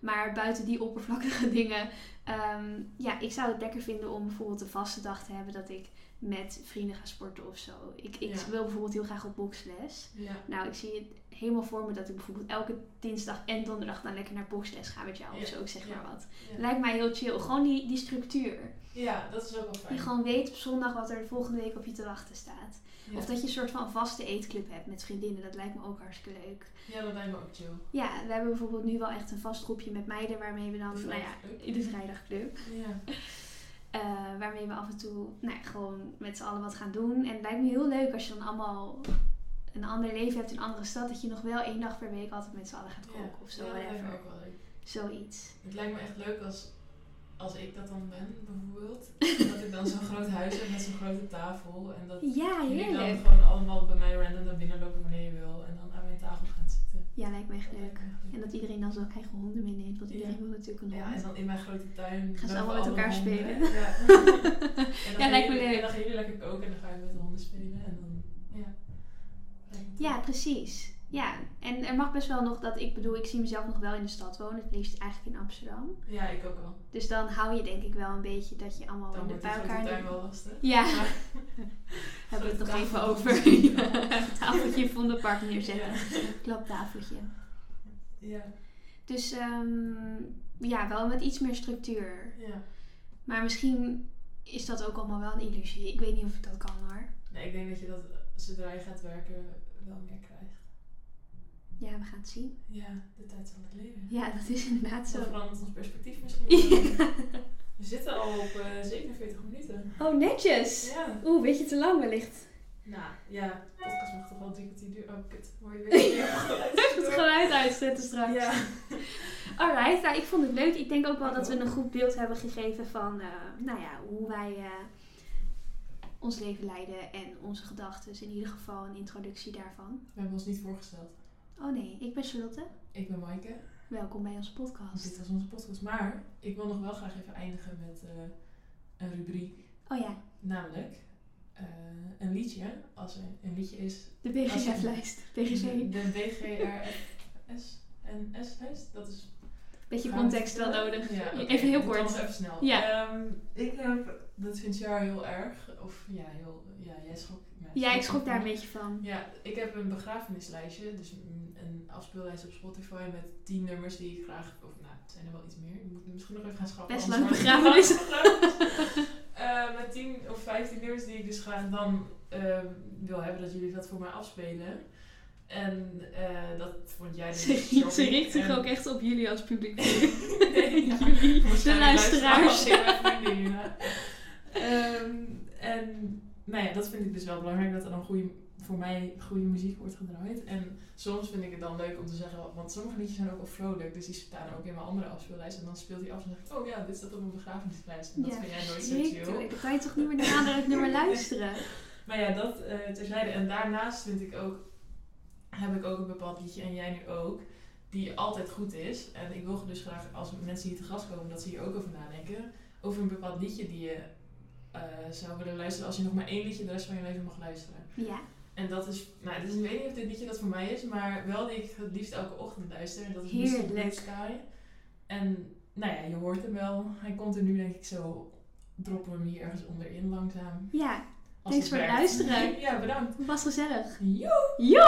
Maar buiten die oppervlakkige dingen, ehm, ja, ik zou het lekker vinden om bijvoorbeeld een vaste dag te hebben dat ik met vrienden ga sporten of zo. Ik, ik Ja. wil bijvoorbeeld heel graag op boxles. Ja. Nou, ik zie het helemaal voor me dat ik bijvoorbeeld elke dinsdag en donderdag dan lekker naar boxles ga met jou Ja. of zo, ik zeg maar wat. Lijkt mij heel chill. Gewoon die, die structuur. Ja, dat is ook wel fijn. Je gewoon weet op zondag wat er de volgende week op je te wachten staat. Of dat je een soort van vaste eetclub hebt met vriendinnen. Dat lijkt me ook hartstikke leuk. Ja, dat lijkt me ook chill. Ja, we hebben bijvoorbeeld nu wel echt een vast groepje met meiden waarmee we dan, nou ja, in de vrijdagclub. Ja. eh, waarmee we af en toe, nou ja, gewoon met z'n allen wat gaan doen. En het lijkt me heel leuk als je dan allemaal een ander leven hebt in een andere stad. Dat je nog wel één dag per week altijd met z'n allen gaat koken of zo, ja, dat lijkt me ook wel leuk. Zoiets. Het lijkt me echt leuk als, als ik dat dan ben, bijvoorbeeld. dat ik dan zo'n groot huis heb met zo'n grote tafel. En dat Ja, jullie dan gewoon allemaal bij mij random naar binnen lopen wanneer je wil. En dan aan mijn tafel gaan zitten. Ja, lijkt me echt leuk. En dat iedereen dan zijn eigen honden meeneemt, want Ja. iedereen wil natuurlijk een Ja, hond. en dan in mijn grote tuin. Gaan ze allemaal met elkaar honden. spelen. Ja, Ja, lijkt me leuk. En dan gaan jullie lekker koken en dan ga je met de honden spelen. En dan, ja. Ja, precies. Ja, en er mag best wel nog dat, ik bedoel, ik zie mezelf nog wel in de stad wonen, het liefst eigenlijk in Amsterdam. Ja, ik ook wel. Dus dan hou je denk ik wel een beetje dat je allemaal Dan in de bij elkaar... tuin wel lastig. Ja, hebben we het nog even over. Ja, tafeltje in Vondelpark neerzetten. Ja. Klaptafeltje. Ja. Dus ehm, ja, wel met iets meer structuur. ja. Maar misschien is dat ook allemaal wel een illusie. Ik weet niet of ik dat kan hoor. Nee, ik denk dat je dat zodra je gaat werken wel meer krijgt. Ja, we gaan het zien. Ja, de tijd zal het leren. Ja, dat is inderdaad Zo zo. verandert ons perspectief misschien. Ja. We zitten al op eh 47 minuten. Oh, netjes. Ja. Oeh, beetje te lang wellicht. Nou, ja, podcast mag toch wel drie kwartier duren. Oh, kut. Hoor je weer het geluid uitzetten straks. Ja. Alright, nou, ik vond het leuk. Ik denk ook wel dat we een goed beeld hebben gegeven van, eh, nou ja, hoe wij eh, ons leven leiden en onze gedachten. In ieder geval een introductie daarvan. We hebben ons niet voorgesteld. Oh nee, ik ben Charlotte. Ik ben Maaike. Welkom bij onze podcast. Dit was onze podcast. Maar ik wil nog wel graag even eindigen met eh, een rubriek. Oh ja, Namelijk eh, een liedje. Als er een liedje is de BGF-lijst. BGC. De, BGRS en S-lijst. Dat is. Beetje we context wel nodig. Ja, Even heel kort. even snel. Ja. Ehm, ik heb, dat vindt jaar heel erg. Of ja, heel, ja jij schrok. ja, Ja, ik schrok daar een beetje van. Ja, ik heb een begrafenislijstje. Dus een, een afspeellijst op Spotify met 10 nummers die ik graag. Of nou, het zijn er wel iets meer. Ik moet misschien nog even gaan schrappen. Best lang begrafenis. Eh, met 10 of 15 nummers die ik dus graag dan ehm, wil hebben dat jullie dat voor mij afspelen. En eh, dat vond jij dus Ze, shocking. ze richt zich En- ook echt op jullie als publiek. nee, ja. jullie, de luisteraars. al hiernaar. Ehm, en nou ja, dat vind ik dus wel belangrijk dat er dan goede, voor mij goede muziek wordt gedraaid. En soms vind ik het dan leuk om te zeggen, want sommige liedjes zijn ook wel vrolijk, dus die staan ook in mijn andere afspeellijst. En dan speelt hij af en dan zeg ik, oh ja, dit staat op mijn begrafenislijst. En dat Ja, vind jij nooit. Jeetje, dan kan je toch niet meer naar het nummer luisteren? Maar ja, dat eh terzijde. En daarnaast vind ik ook, heb ik ook een bepaald liedje, en jij nu ook, die altijd goed is. En ik wil dus graag, als mensen hier te gast komen, dat ze hier ook over nadenken. Over een bepaald liedje die je eh, zou willen luisteren als je nog maar één liedje de rest van je leven mag luisteren. Ja, En dat is, nou, dus ik weet niet of dit liedje dat voor mij is, maar wel die ik het liefst elke ochtend luister. En dat is Mr. Blue Heerlijk. Sky. En nou ja, je hoort hem wel. Hij komt er nu denk ik zo, droppen we hem hier ergens onderin langzaam. ja. Als Thanks het voor het luisteren. Ja, bedankt. was gezellig. Yo! Yo!